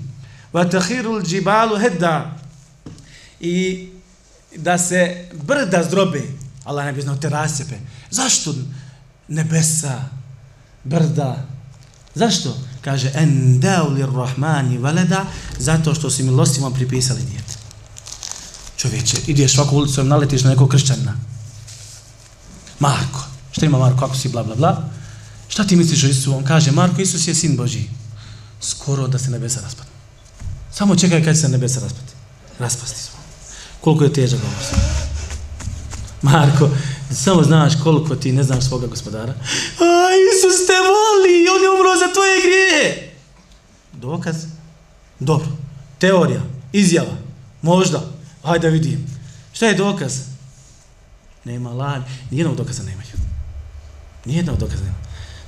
Vatahirul džibalu hedda i da se brda zdrobe Allah ne bi znao te rasjepe. Zašto nebesa, brda, zašto? Kaže, en daulir rahmani valeda, zato što si milostivom pripisali djete. Čovječe, ideš svaku ulicom, naletiš na nekog kršćanina. Marko. Šta ima Marko, ako si bla bla bla? Šta ti misliš o Isusu? On kaže, Marko, Isus je sin Boži. Skoro da se nebesa raspadne. Samo čekaj kad se nebesa raspati. Raspasti smo. Koliko je težak ovo Marko, samo znaš koliko ti ne znaš svoga gospodara. A, Isus te voli, on je umro za tvoje grije. Dokaz? Dobro. Teorija, izjava, možda. Hajde da vidim. Šta je dokaz? Nema laž. Nijednog dokaza nemaju. Nijednog dokaza nema.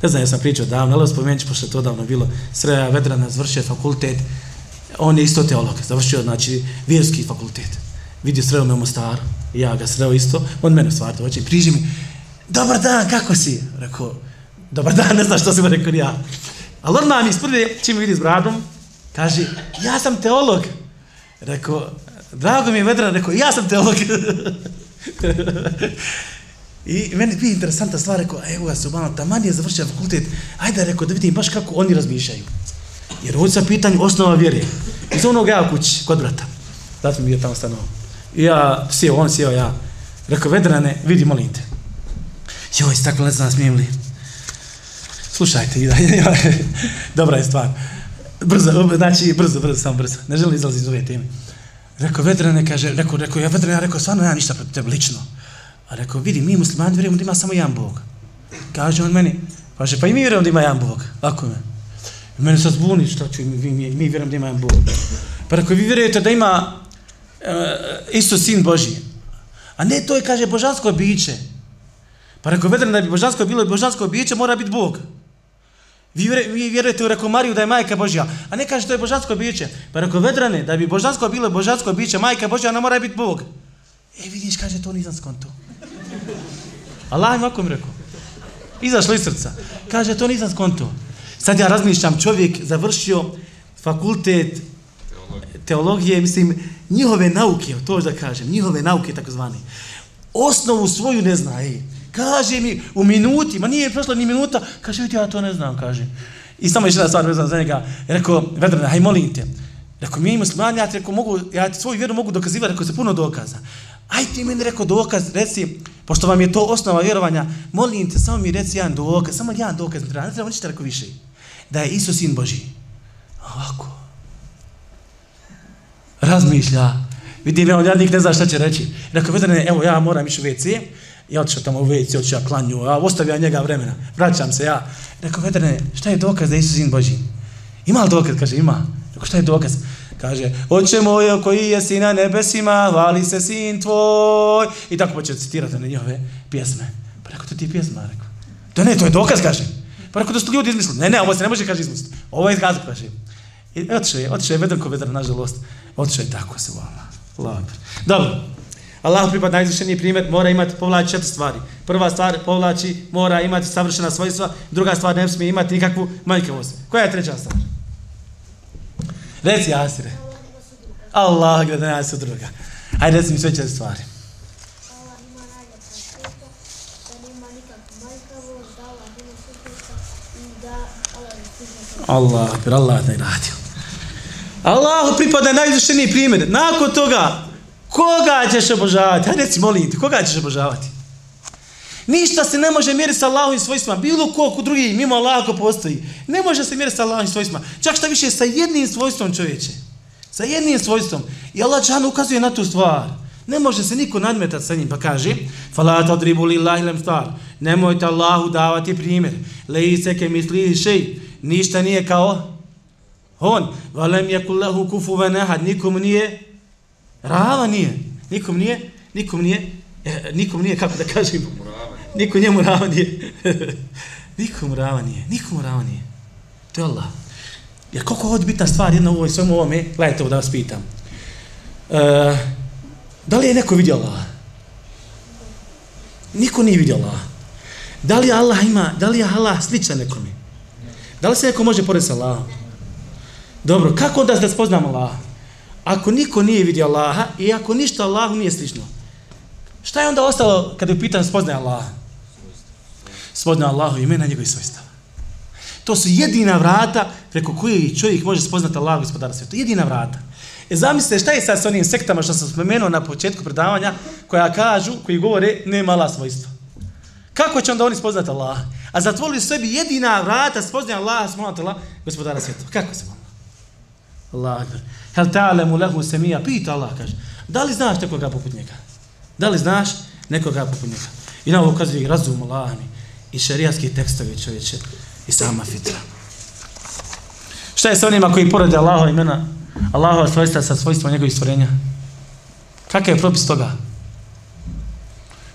Ne znam, ja sam pričao davno, ali spomenut ću, pošto je to davno bilo, Sreja Vedrana završio fakultet, on je isto teolog, završio, znači, vjerski fakultet. Vidio sreo me u Mostaru, ja ga sreo isto, on mene stvar dođe, priži mi, dobar dan, kako si? Rekao, dobar dan, ne znam što sam rekao ja. Ali on nam isprve, čim vidi s bradom, kaže, ja sam teolog. Rekao, drago mi je Vedran, rekao, ja sam teolog. I meni bi interesantna stvar, rekao, evo ja se taman je završio fakultet, ajde, rekao, da vidim baš kako oni razmišljaju. Jer ovdje sa pitanju osnova vjere. Iz onog ja kući, kod brata. Zato mi je tamo stanovao. I ja sjeo, on sjeo, ja. Rekao, Vedrane, vidi, molim te. Joj, stakle, ne znam, smijem li. Slušajte, i dalje. dobra je stvar. Brzo, znači, brzo, brzo, samo brzo. Ne želim izlaziti iz ove teme. Rekao, Vedrane, kaže, rekao, rekao, ja Vedrane, ja rekao, stvarno, ja ništa protiv tebe, lično. A rekao, vidi, mi muslimani vjerujemo da ima samo jedan Bog. Kaže on meni, kaže, pa i mi vjerujemo da ima jedan Bog. Lako me. I mene sad zbuni, šta ću, mi, mi, mi vjerujemo da ima jedan Bog. Pa rekao, vi vjerujete da ima eh, uh, isto sin Boži. A ne, to je, kaže, božansko biće. Pa rekao, Vedrane, da bi božansko bilo božansko biće, mora biti Bog. Vi, vi vjerujete u rekao Mariju da je majka Božja. A ne kaže, to je božansko biće. Pa reko vedrane, da bi božansko bilo božansko biće, majka Božja, ona mora biti Bog. E, vidiš, kaže, to nisam skonto. Allah im ovako mi rekao. Izašlo iz srca. Kaže, to nisam skonto. Sad ja razmišljam, čovjek završio fakultet teologije, mislim, njihove nauke, to da kažem, njihove nauke, tako zvani. Osnovu svoju ne zna, ej. Kaže mi, u minuti, ma nije prošla ni minuta, kaže, vidi, ja to ne znam, kaže. I samo još jedna stvar vezana za njega, rekao, Vedrana, haj molim te. Rekao, mi muslimani, ja ti rekao, mogu, ja ti svoju vjeru mogu dokazivati, rekao se puno dokaza. Aj ti meni rekao dokaz, reci, pošto vam je to osnova vjerovanja, molim te, samo mi reci jedan dokaz, samo jedan dokaz, ne treba, ne treba ništa rekao više. Da je Isus sin Boži. Ovako. Razmišlja. Vidim, on jadnik ne zna šta će reći. Rekao, vedrene, evo, ja moram ići u WC. Ja otišao tamo u WC, otišao ja klanju, a ostavio njega vremena. Vraćam se ja. Rekao, vedrene, šta je dokaz da je Isus sin Boži? Ima li dokaz? Kaže, ima. Rekao, šta je dokaz? Kaže, oče moj koji je sina nebesima, hvali se sin tvoj. I tako počeo citirati na njihove pjesme. Pa rekao, to ti je pjesma, rekao. To ne, to je dokaz, kaže. Pa rekao, da su ljudi izmislili. Ne, ne, ovo se ne može, kaže, izmisliti. Ovo je izgazak, kaže. I otišao je, otišao je Vedrko Vedra, nažalost. Otišao je tako se vala. Dobro. Dobro. Allah pripad najzvišeniji primjer, mora imati, povlači četiri stvari. Prva stvar, povlači, mora imati savršena svojstva. Druga stvar, ne smije imati nikakvu manjkavost. Koja je treća stvar? Reci Asire. Allah gleda nas u druga. Hajde reci mi sve četiri stvari. Allah, Allah, Allah Allah, Allah, Allah, Allah, Allah, Allah, Allah, Allah, Allah, Allah, Nakon toga, koga ćeš obožavati? Hajde reci, molim te, koga ćeš obožavati? Ništa se ne može mjeriti sa Allahovim svojstvima. Bilo ko ko drugi, mimo Allah ko postoji. Ne može se mjeriti sa Allahovim svojstvima. Čak šta više, sa jednim svojstvom čovječe. Sa jednim svojstvom. I Allah Đanu ukazuje na tu stvar. Ne može se niko nadmetati sa njim. Pa kaže, Fala odribu lillahi lem stvar. Nemojte Allahu davati primjer. Lehi se ke misli šej. Ništa nije kao on. Valem je kullahu kufu venehad. Nikom nije rava nije. Nikom nije, nikom nije, eh, nikom nije, kako da kažem, Niko njemu rava nije. Niko mu rava nije. Niko mu rava nije. To je Allah. Jer koliko je bitna stvar jedna u ovoj svemu ovome, gledajte ovo da vas pitam. Uh, da li je neko vidio Allah? Niko nije vidio Allah. Da li Allah ima, da li je Allah sličan nekome? Da li se neko može porediti sa Allahom? Dobro, kako onda da spoznamo Allah? Ako niko nije vidio Allaha i ako ništa Allahu nije slično, Šta je onda ostalo kada je pitan spoznaje Allaha? Spoznaje Allahu imena njegovih svojstava. To su jedina vrata preko koje čovjek može spoznati Allaha gospodara svijeta. Jedina vrata. E zamislite šta je sad s onim sektama što sam spomenuo na početku predavanja koja kažu, koji govore nema Allah svojstva. Kako će onda oni spoznati Allaha? A zatvorili sebi jedina vrata spoznaje Allaha spoznati Allaha gospodara svijeta. Kako se vam? Allah akbar. Hel ta'alemu lehu semija. Pita Allah kaže. Da li znaš nekoga poput njega? Da li znaš nekoga poput njega? I na ovo ukazuje i razum Allahami i šarijatski tekstovi čovječe i sama fitra. Šta je sa onima koji porede Allahova imena, Allahova svojstva sa svojstvom njegovih stvorenja? Kakav je propis toga?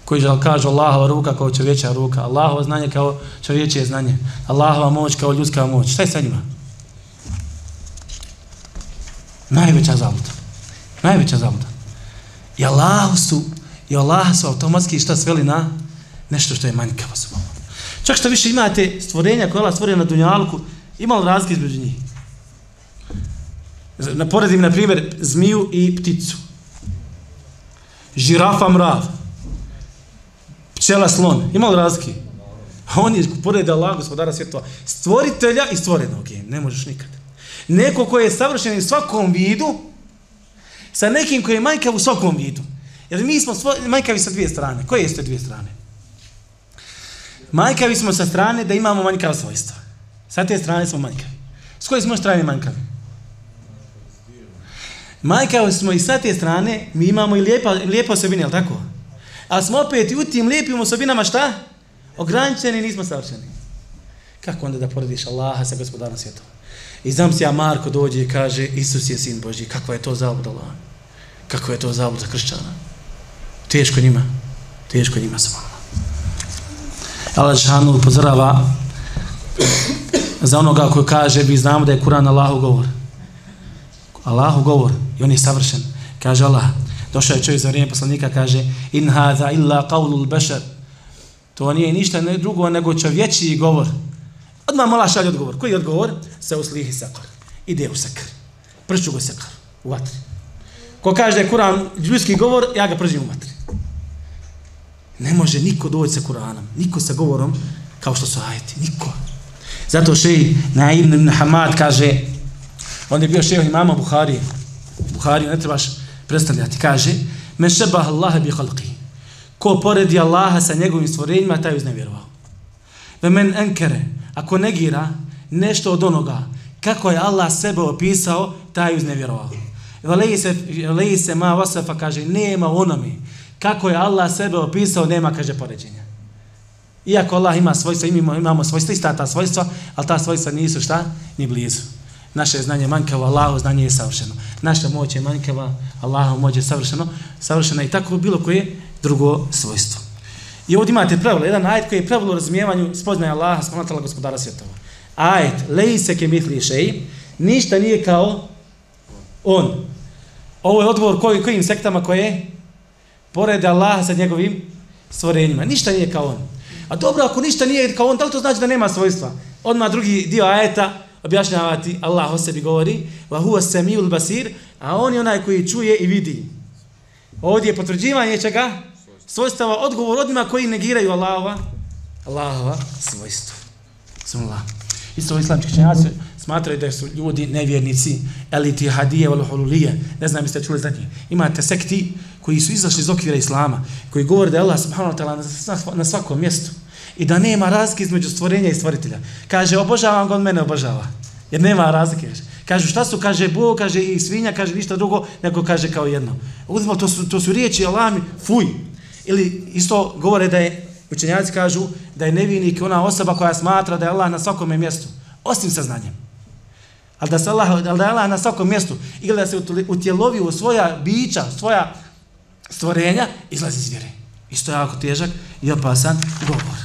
Koji žal kaže Allahova ruka kao čovječa ruka, Allahova znanje kao čovječe znanje, Allahova moć kao ljudska moć. Šta je sa njima? Najveća zabluda. Najveća zabluda. I Allah su, i Allah su automatski šta sveli na nešto što je manjkavo su. Čak što više imate stvorenja koje Allah stvorio na Dunjalku, ima li razlike između njih? Naporedim, na primjer, zmiju i pticu. Žirafa mrav. Pčela slon. Ima li razlike? On je, pored Allah, gospodara svjetova, stvoritelja i stvorenog. Ne možeš nikad. Neko koji je savršen u svakom vidu, sa nekim koji je manjkav u svakom vidu. Jer mi smo manjkavi sa dvije strane. Koje jeste dvije strane? Manjkavi smo sa strane da imamo manjkava svojstva. Sa te strane smo manjkavi. S koje smo strane manjkavi? Manjkavi smo i sa te strane, mi imamo i lijepa, lijepa osobine, jel tako? A smo opet i u tim lijepim osobinama šta? Ograničeni, nismo savršeni. Kako onda da porediš Allaha sa gospodarom svijetom? I znam se ja Marko dođe i kaže Isus je sin Boži. Kakva je to zabudala? Allah? Kako je to zabuda kršćana? Teško njima. Teško njima samo. Allah Žešanu upozorava za onoga koji kaže mi znamo da je Kur'an Allahu govor. Allahu govor i on je savršen. Kaže Allah, došao je čovjek za vrijeme poslanika, kaže in hadha illa qawlul bashar. To nije ništa ne drugo nego čovječiji govor. Odmah mala šalje odgovor. Koji je odgovor? Se uslihi sakar. Ide u sakar. Pršću go sakar. U vatri. Ko kaže da je Kur'an ljudski govor, ja ga pržim u vatri. Ne može niko doći sa Kur'anom. Niko sa govorom kao što su ajeti. Niko. Zato šeji Naim ibn Hamad kaže on je bio šeho imama Buhari. Buhari ne trebaš predstavljati. Kaže Men šebah Allah bi halqi. Ko poredi Allaha sa njegovim stvorenjima, taj je uznevjerovao. Ve men enkere ako negira nešto od onoga kako je Allah sebe opisao, taj uznevjerovao. Veleji se, se ma vasafa, kaže, nema onome. Kako je Allah sebe opisao, nema, kaže, poređenja. Iako Allah ima svojstva, imamo, imamo svojstva, ista ta svojstva, ali ta svojstva nisu šta? Ni blizu. Naše znanje manjkava, Allaho znanje je savršeno. Naša moć je manjkava, Allaho moć je savršeno, savršeno i tako bilo koje drugo svojstvo. I ovdje imate pravilo, jedan ajet koji je pravilo u razumijevanju spoznaje Allaha, spoznatala gospodara svjetova. Ajet, leji se ke mitli šeji, ništa nije kao on. Ovo je odgovor koji, kojim sektama koje porede Allaha sa njegovim stvorenjima. Ništa nije kao on. A dobro, ako ništa nije kao on, da li to znači da nema svojstva? Odmah drugi dio ajeta objašnjavati, Allah o sebi govori, wa huwa samiul basir, a on je onaj koji čuje i vidi. Ovdje je potvrđivanje čega? Svojstava odgovor odima koji negiraju Allahova, Allahova svojstva. Bismillah. Isto islamski činjaci smatraju da su ljudi nevjernici, eliti hadije, valhululije, ne znam jeste čuli za njih. Imate sekti koji su izašli iz okvira Islama, koji govore da je Allah subhanahu wa ta'ala na svakom mjestu i da nema razlike između stvorenja i stvoritelja. Kaže, obožavam ga, on mene obožava. Jer nema razlike. Kažu šta su, kaže Bog, kaže i svinja, kaže ništa drugo, nego kaže kao jedno. Uzmo, to su, to su riječi Allah mi, fuj, Ili isto govore da je, učenjaci kažu, da je nevinik ona osoba koja smatra da je Allah na svakom mjestu, osim saznanjem. Ali da, se Allah, ali da je Allah na svakom mjestu, ili da se utjelovi u svoja bića, svoja stvorenja, izlazi iz vjere. Isto je jako težak i opasan govor.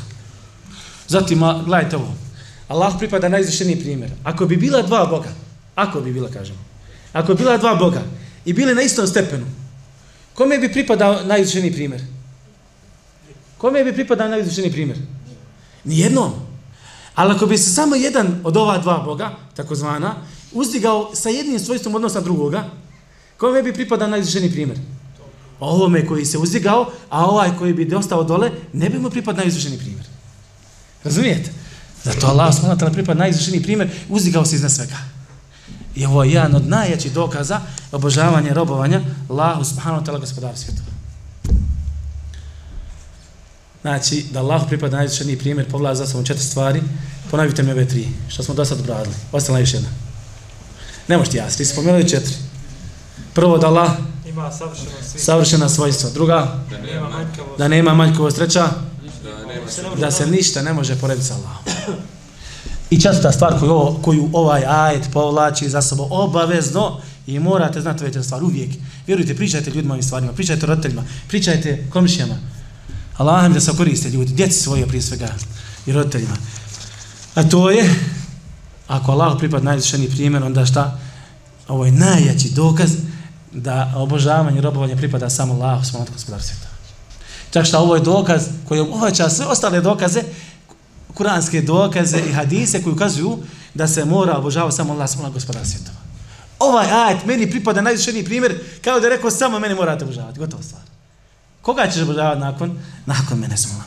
Zatim, gledajte ovo. Allah pripada najizvišeniji primjer. Ako bi bila dva Boga, ako bi bila, kažemo, ako bi bila dva Boga i bili na istom stepenu, kome bi pripadao najizvišeniji primjer? Kome bi pripadao najizvišeniji primjer? Nijednom. Ali ako bi se samo jedan od ova dva Boga, takozvana, uzdigao sa jednim svojstvom odnosa drugoga, kome bi pripadao najizvišeniji primjer? Ovome koji se uzdigao, a ovaj koji bi ostao dole, ne bi mu pripadao najizvršeniji primjer. Razumijete? Zato Allah subhanahu wa pripad najizvršeniji primjer, uzdigao se iznad svega. I ovo je jedan od najjačih dokaza obožavanja i robovanja Allahu subhanahu wa ta'ala gospodara svjetova. Znači, da Allah pripada najizvršeniji primjer, povlaza za sobom četiri stvari, ponavite mi ove tri, što smo do sad obradili. Ostala još jedna. Ne možete jasni, ti si spomenuli četiri. Prvo, da Allah ima savršena, savršena svojstva. Druga, da nema manjkavost, da nema manjkavost. Treća, da, se da se ništa ne može porediti sa Allahom. I četvrta stvar koju, ovo, koju ovaj ajet povlači za sobom obavezno i morate znati već stvar uvijek. Vjerujte, pričajte ljudima ovim stvarima, pričajte roditeljima, pričajte komšijama. Allah da se koriste ljudi, djeci svoje prije svega i roditeljima. A to je, ako Allah pripad najvišeniji primjer, onda šta? Ovo je najjači dokaz da obožavanje i robovanje pripada samo Allah, smo od svijeta. Čak šta ovo je dokaz koji obuhvaća sve ostale dokaze, kuranske dokaze i hadise koji ukazuju da se mora obožavati samo Allah, smo gospodar svijeta. Ovaj ajet meni pripada najvišeniji primjer, kao da je rekao samo mene morate obožavati, gotovo stvar. Koga ćeš obožavati nakon? Nakon mene smola.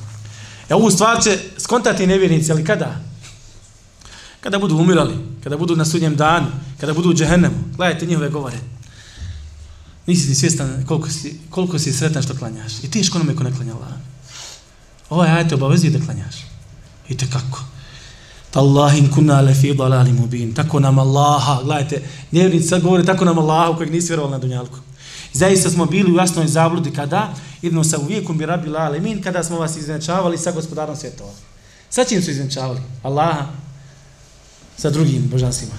E ovu stvar će skontati nevjernici, ali kada? Kada budu umirali, kada budu na sudnjem danu, kada budu u džehennemu. Gledajte njihove govore. Nisi ti svjestan koliko si, koliko si sretan što klanjaš. I teško nam je ko ne klanja Allah. Ovaj ajte obavezuje da klanjaš. I te kako? Tallahin kuna lefi dalali mubin. Tako nam Allaha, gledajte, nevjernici sad govore tako nam Allaha kojeg nisi vjerovali na dunjalku. Zaista smo bili u jasnoj zabludi kada idemo sa uvijekom bi rabi lalemin kada smo vas izvenčavali sa gospodarom svjetova. Sa čim su izvenčavali? Allaha sa drugim božanstvima.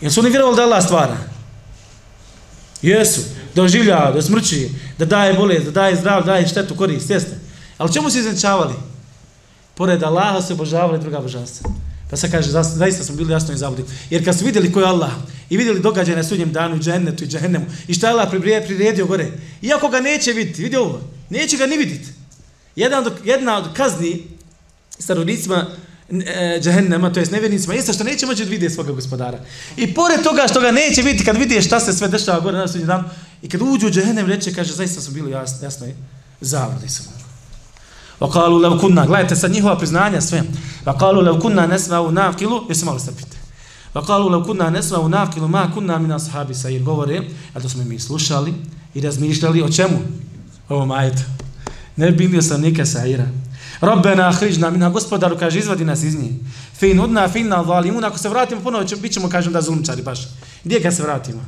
Jel su oni vjerovali da Allah stvara? Jesu. Da oživlja, da smrči, da daje bolest, da daje zdrav, da daje štetu, korist, jeste. Ali čemu su izvenčavali? Pored Allaha se obožavali druga božanstva. Pa se kaže, zaista smo bili jasno i zabludi. Jer kad su vidjeli ko je Allah i vidjeli događaje na sudnjem danu, i džennetu i džehennemu, i šta je Allah priredio gore, iako ga neće vidjeti, vidi ovo, neće ga ni vidjeti. Jedna od, jedna od kazni starodnicima e, džehennema, to jest nevjernicima, jeste što neće moći vidjeti svoga gospodara. I pored toga što ga neće vidjeti, kad vidi šta se sve dešava gore na sudnjem danu, i kad uđu u džehennem, reče, kaže, zaista smo bili jasno, jasno i zabludi smo. Vakalu lev kunna, gledajte sad njihova priznanja sve. Vakalu lev kunna nesma u navkilu, jesu malo strpite. Vakalu lev kunna nesma u navkilu, ma kunna mina sahabi sa govore, a to smo mi slušali i razmišljali o čemu? Ovo majetu. Ne bi bio sam neka saira. Rabbena ahrižna minha, gospodaru, kaže, izvadi nas iz njih. Fin udna, fin na valimun, ako se vratimo ponovo, će, bit ćemo, kažem, da zulumčari baš. Gdje kad se vratimo?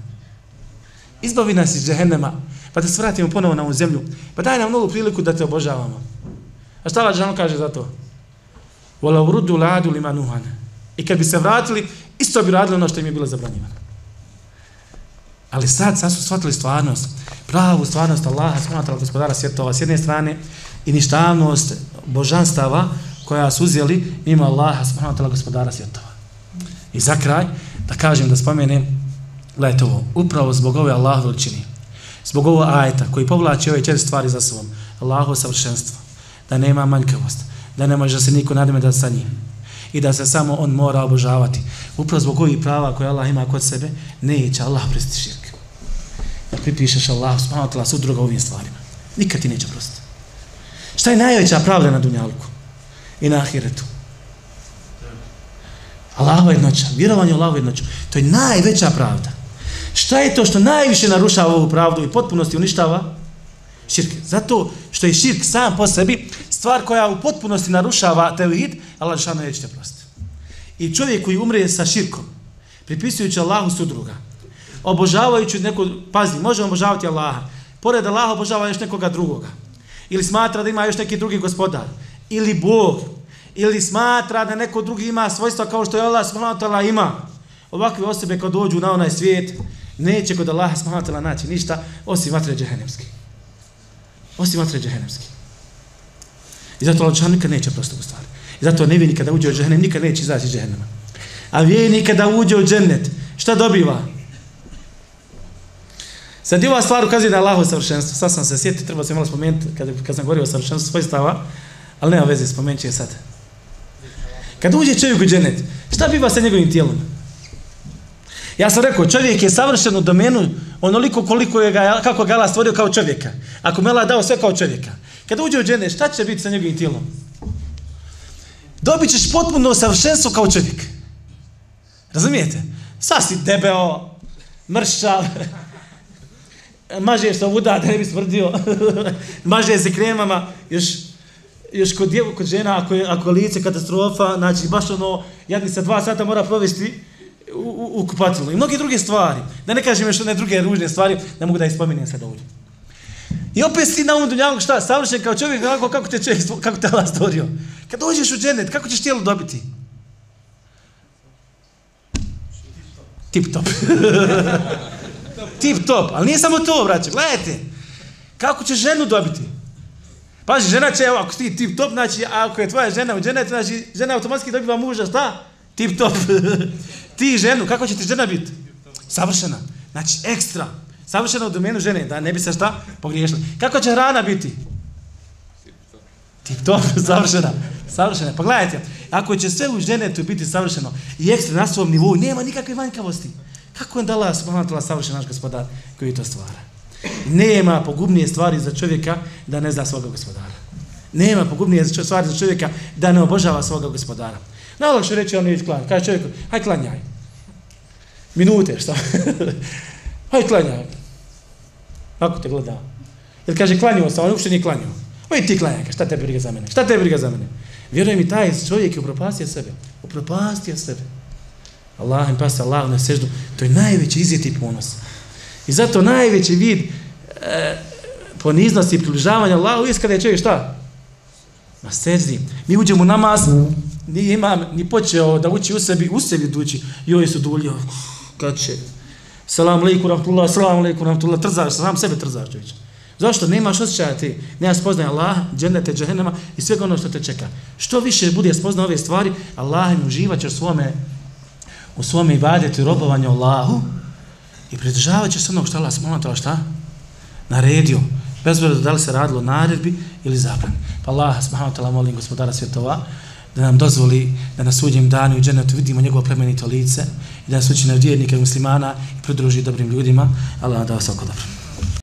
Izbavi nas iz džehennema, pa da se vratimo ponovo na ovu zemlju. Pa daj nam novu priliku da te obožavamo. A šta Allah Đelešanu kaže za to? Vola urudu ladu lima nuhane. I kad bi se vratili, isto bi radili ono što im je bilo zabranjivano. Ali sad, sad su shvatili stvarnost, pravu stvarnost Allaha, smatala gospodara svjetova s jedne strane i ništavnost božanstava koja su uzeli mimo Allaha, smatala gospodara svjetova. I za kraj, da kažem, da spomenem, gledajte ovo, upravo zbog ove Allahove veličine, zbog ovo ajeta koji povlači ove četiri stvari za sobom, Allaho savršenstvo, da nema manjkavost, da ne može se niko da sa njim i da se samo on mora obožavati. Upravo zbog ovih prava koje Allah ima kod sebe, neće Allah presti širk. Da pripišeš Allah, smanotila su druga ovim stvarima. Nikad ti neće prostiti. Šta je najveća pravda na Dunjalku i na Ahiretu? Allahova jednoća, vjerovanje u Allahovu jednoću. To je najveća pravda. Šta je to što najviše narušava ovu pravdu i potpunosti uništava? Širk. Zato što je širk sam po sebi stvar koja u potpunosti narušava tevhid, Allah Žešanu neće te prostiti. I čovjek koji umre sa širkom, pripisujući Allahu sudruga, obožavajući neko, pazi, može obožavati Allaha, pored Allaha obožava još nekoga drugoga, ili smatra da ima još neki drugi gospodar, ili Bog, ili smatra da neko drugi ima svojstva kao što je Allah subhanahu ima, ovakve osobe kad dođu na onaj svijet, neće kod Allaha subhanahu naći ništa, osim vatre džehennemskih osim vatre džehennemske. I zato Allah nikad neće prosto u stvari. I zato ne kada uđe u džehennem, nikad neće izaći iz džehennema. A vijeni kada uđe u džennet, šta dobiva? Sad i ova stvar ukazuje na Allahovo savršenstvo. Sad sam se sjetio, treba se malo spomenuti kad, kad sam govorio o savršenstvu svoj stava, ali nema veze, spomenut ću je sad. Kad uđe čovjek u džennet, šta biva sa njegovim tijelom? Ja sam rekao, čovjek je savršen u domenu onoliko koliko je ga, kako ga Allah stvorio kao čovjeka. Ako mu je Allah dao sve kao čovjeka. Kada uđe u džene, šta će biti sa njegovim tijelom? Dobit ćeš potpuno savršenstvo kao čovjek. Razumijete? Sad si debeo, mršav, mažeš se ovuda da ne bi smrdio, maže se kremama, još, još kod, djevo, kod žena, ako je, ako je lice katastrofa, znači baš ono, jadni sa dva sata mora provesti u, u, kupatilu. I mnoge druge stvari. Da ne kažem još one druge ružne stvari, ne mogu da ih spominjem sad ovdje. I opet si na ovom dunjavu šta, savršen kao čovjek, kako, kako te čovjek, kako te Allah stvorio. Kad dođeš u dženet, kako ćeš tijelo dobiti? Tip top. Tip top. Ali nije samo to, braće. Gledajte. Kako ćeš ženu dobiti? Pazi, žena će, evo, ako ti tip top, znači, ako je tvoja žena u dženetu, znači, žena automatski dobiva muža, šta? Tip top ti ženu, kako će ti žena biti? Savršena. Znači, ekstra. Savršena u domenu žene, da ne bi se šta pogriješila. Kako će hrana biti? Tip top, savršena. Savršena. Pa gledajte, ako će sve u ženetu biti savršeno i ekstra na svom nivou, nema nikakve manjkavosti. Kako je dala subhanahu savršen naš gospodar koji to stvara? Nema pogubnije stvari za čovjeka da ne zna svoga gospodara. Nema pogubnije stvari za čovjeka da ne obožava svoga gospodara. Najlakše reći on je klanjati. Kaže čovjeku, haj klanjaj. Minute, šta? haj klanjaj. Kako te gleda? Jer kaže, klanio sam, on uopšte nije klanio. Oj, ti klanjaj, šta te briga za mene? Šta te briga za mene? Vjerujem mi, taj čovjek je upropastio sebe. Upropastio sebe. Allah im pasa Allah na seždu. To je najveći izjeti ponos. I zato najveći vid e, poniznosti i približavanja Allahu je kada je čovjek šta? Na seždi. Mi uđemo u namaz, ni imam, ni počeo da uči u sebi, u sebi dući. Joj su duljio. Kad će? Salam alaikum, rahmatullah, salam alaikum, rahmatullah. Trzaš, sam sebe trzaš čovječe. Zašto? Nemaš osjećaja ti, nema spoznaje Allah, džennete, džahennema i svega ono što te čeka. Što više bude spoznao ove stvari, Allah im uživat će u svome, u svome ibadetu i robovanju Allahu i pridržavat će se onog što Allah smonatala šta? Naredio. Bez vreda da li se radilo naredbi ili zabran. Pa Allah, ta'ala, molim gospodara svjetova, da nam dozvoli da na sudnjem danu i dženetu vidimo njegovo plemenito lice i da nas učine vjernike muslimana i pridruži dobrim ljudima. Allah da vas oko dobro.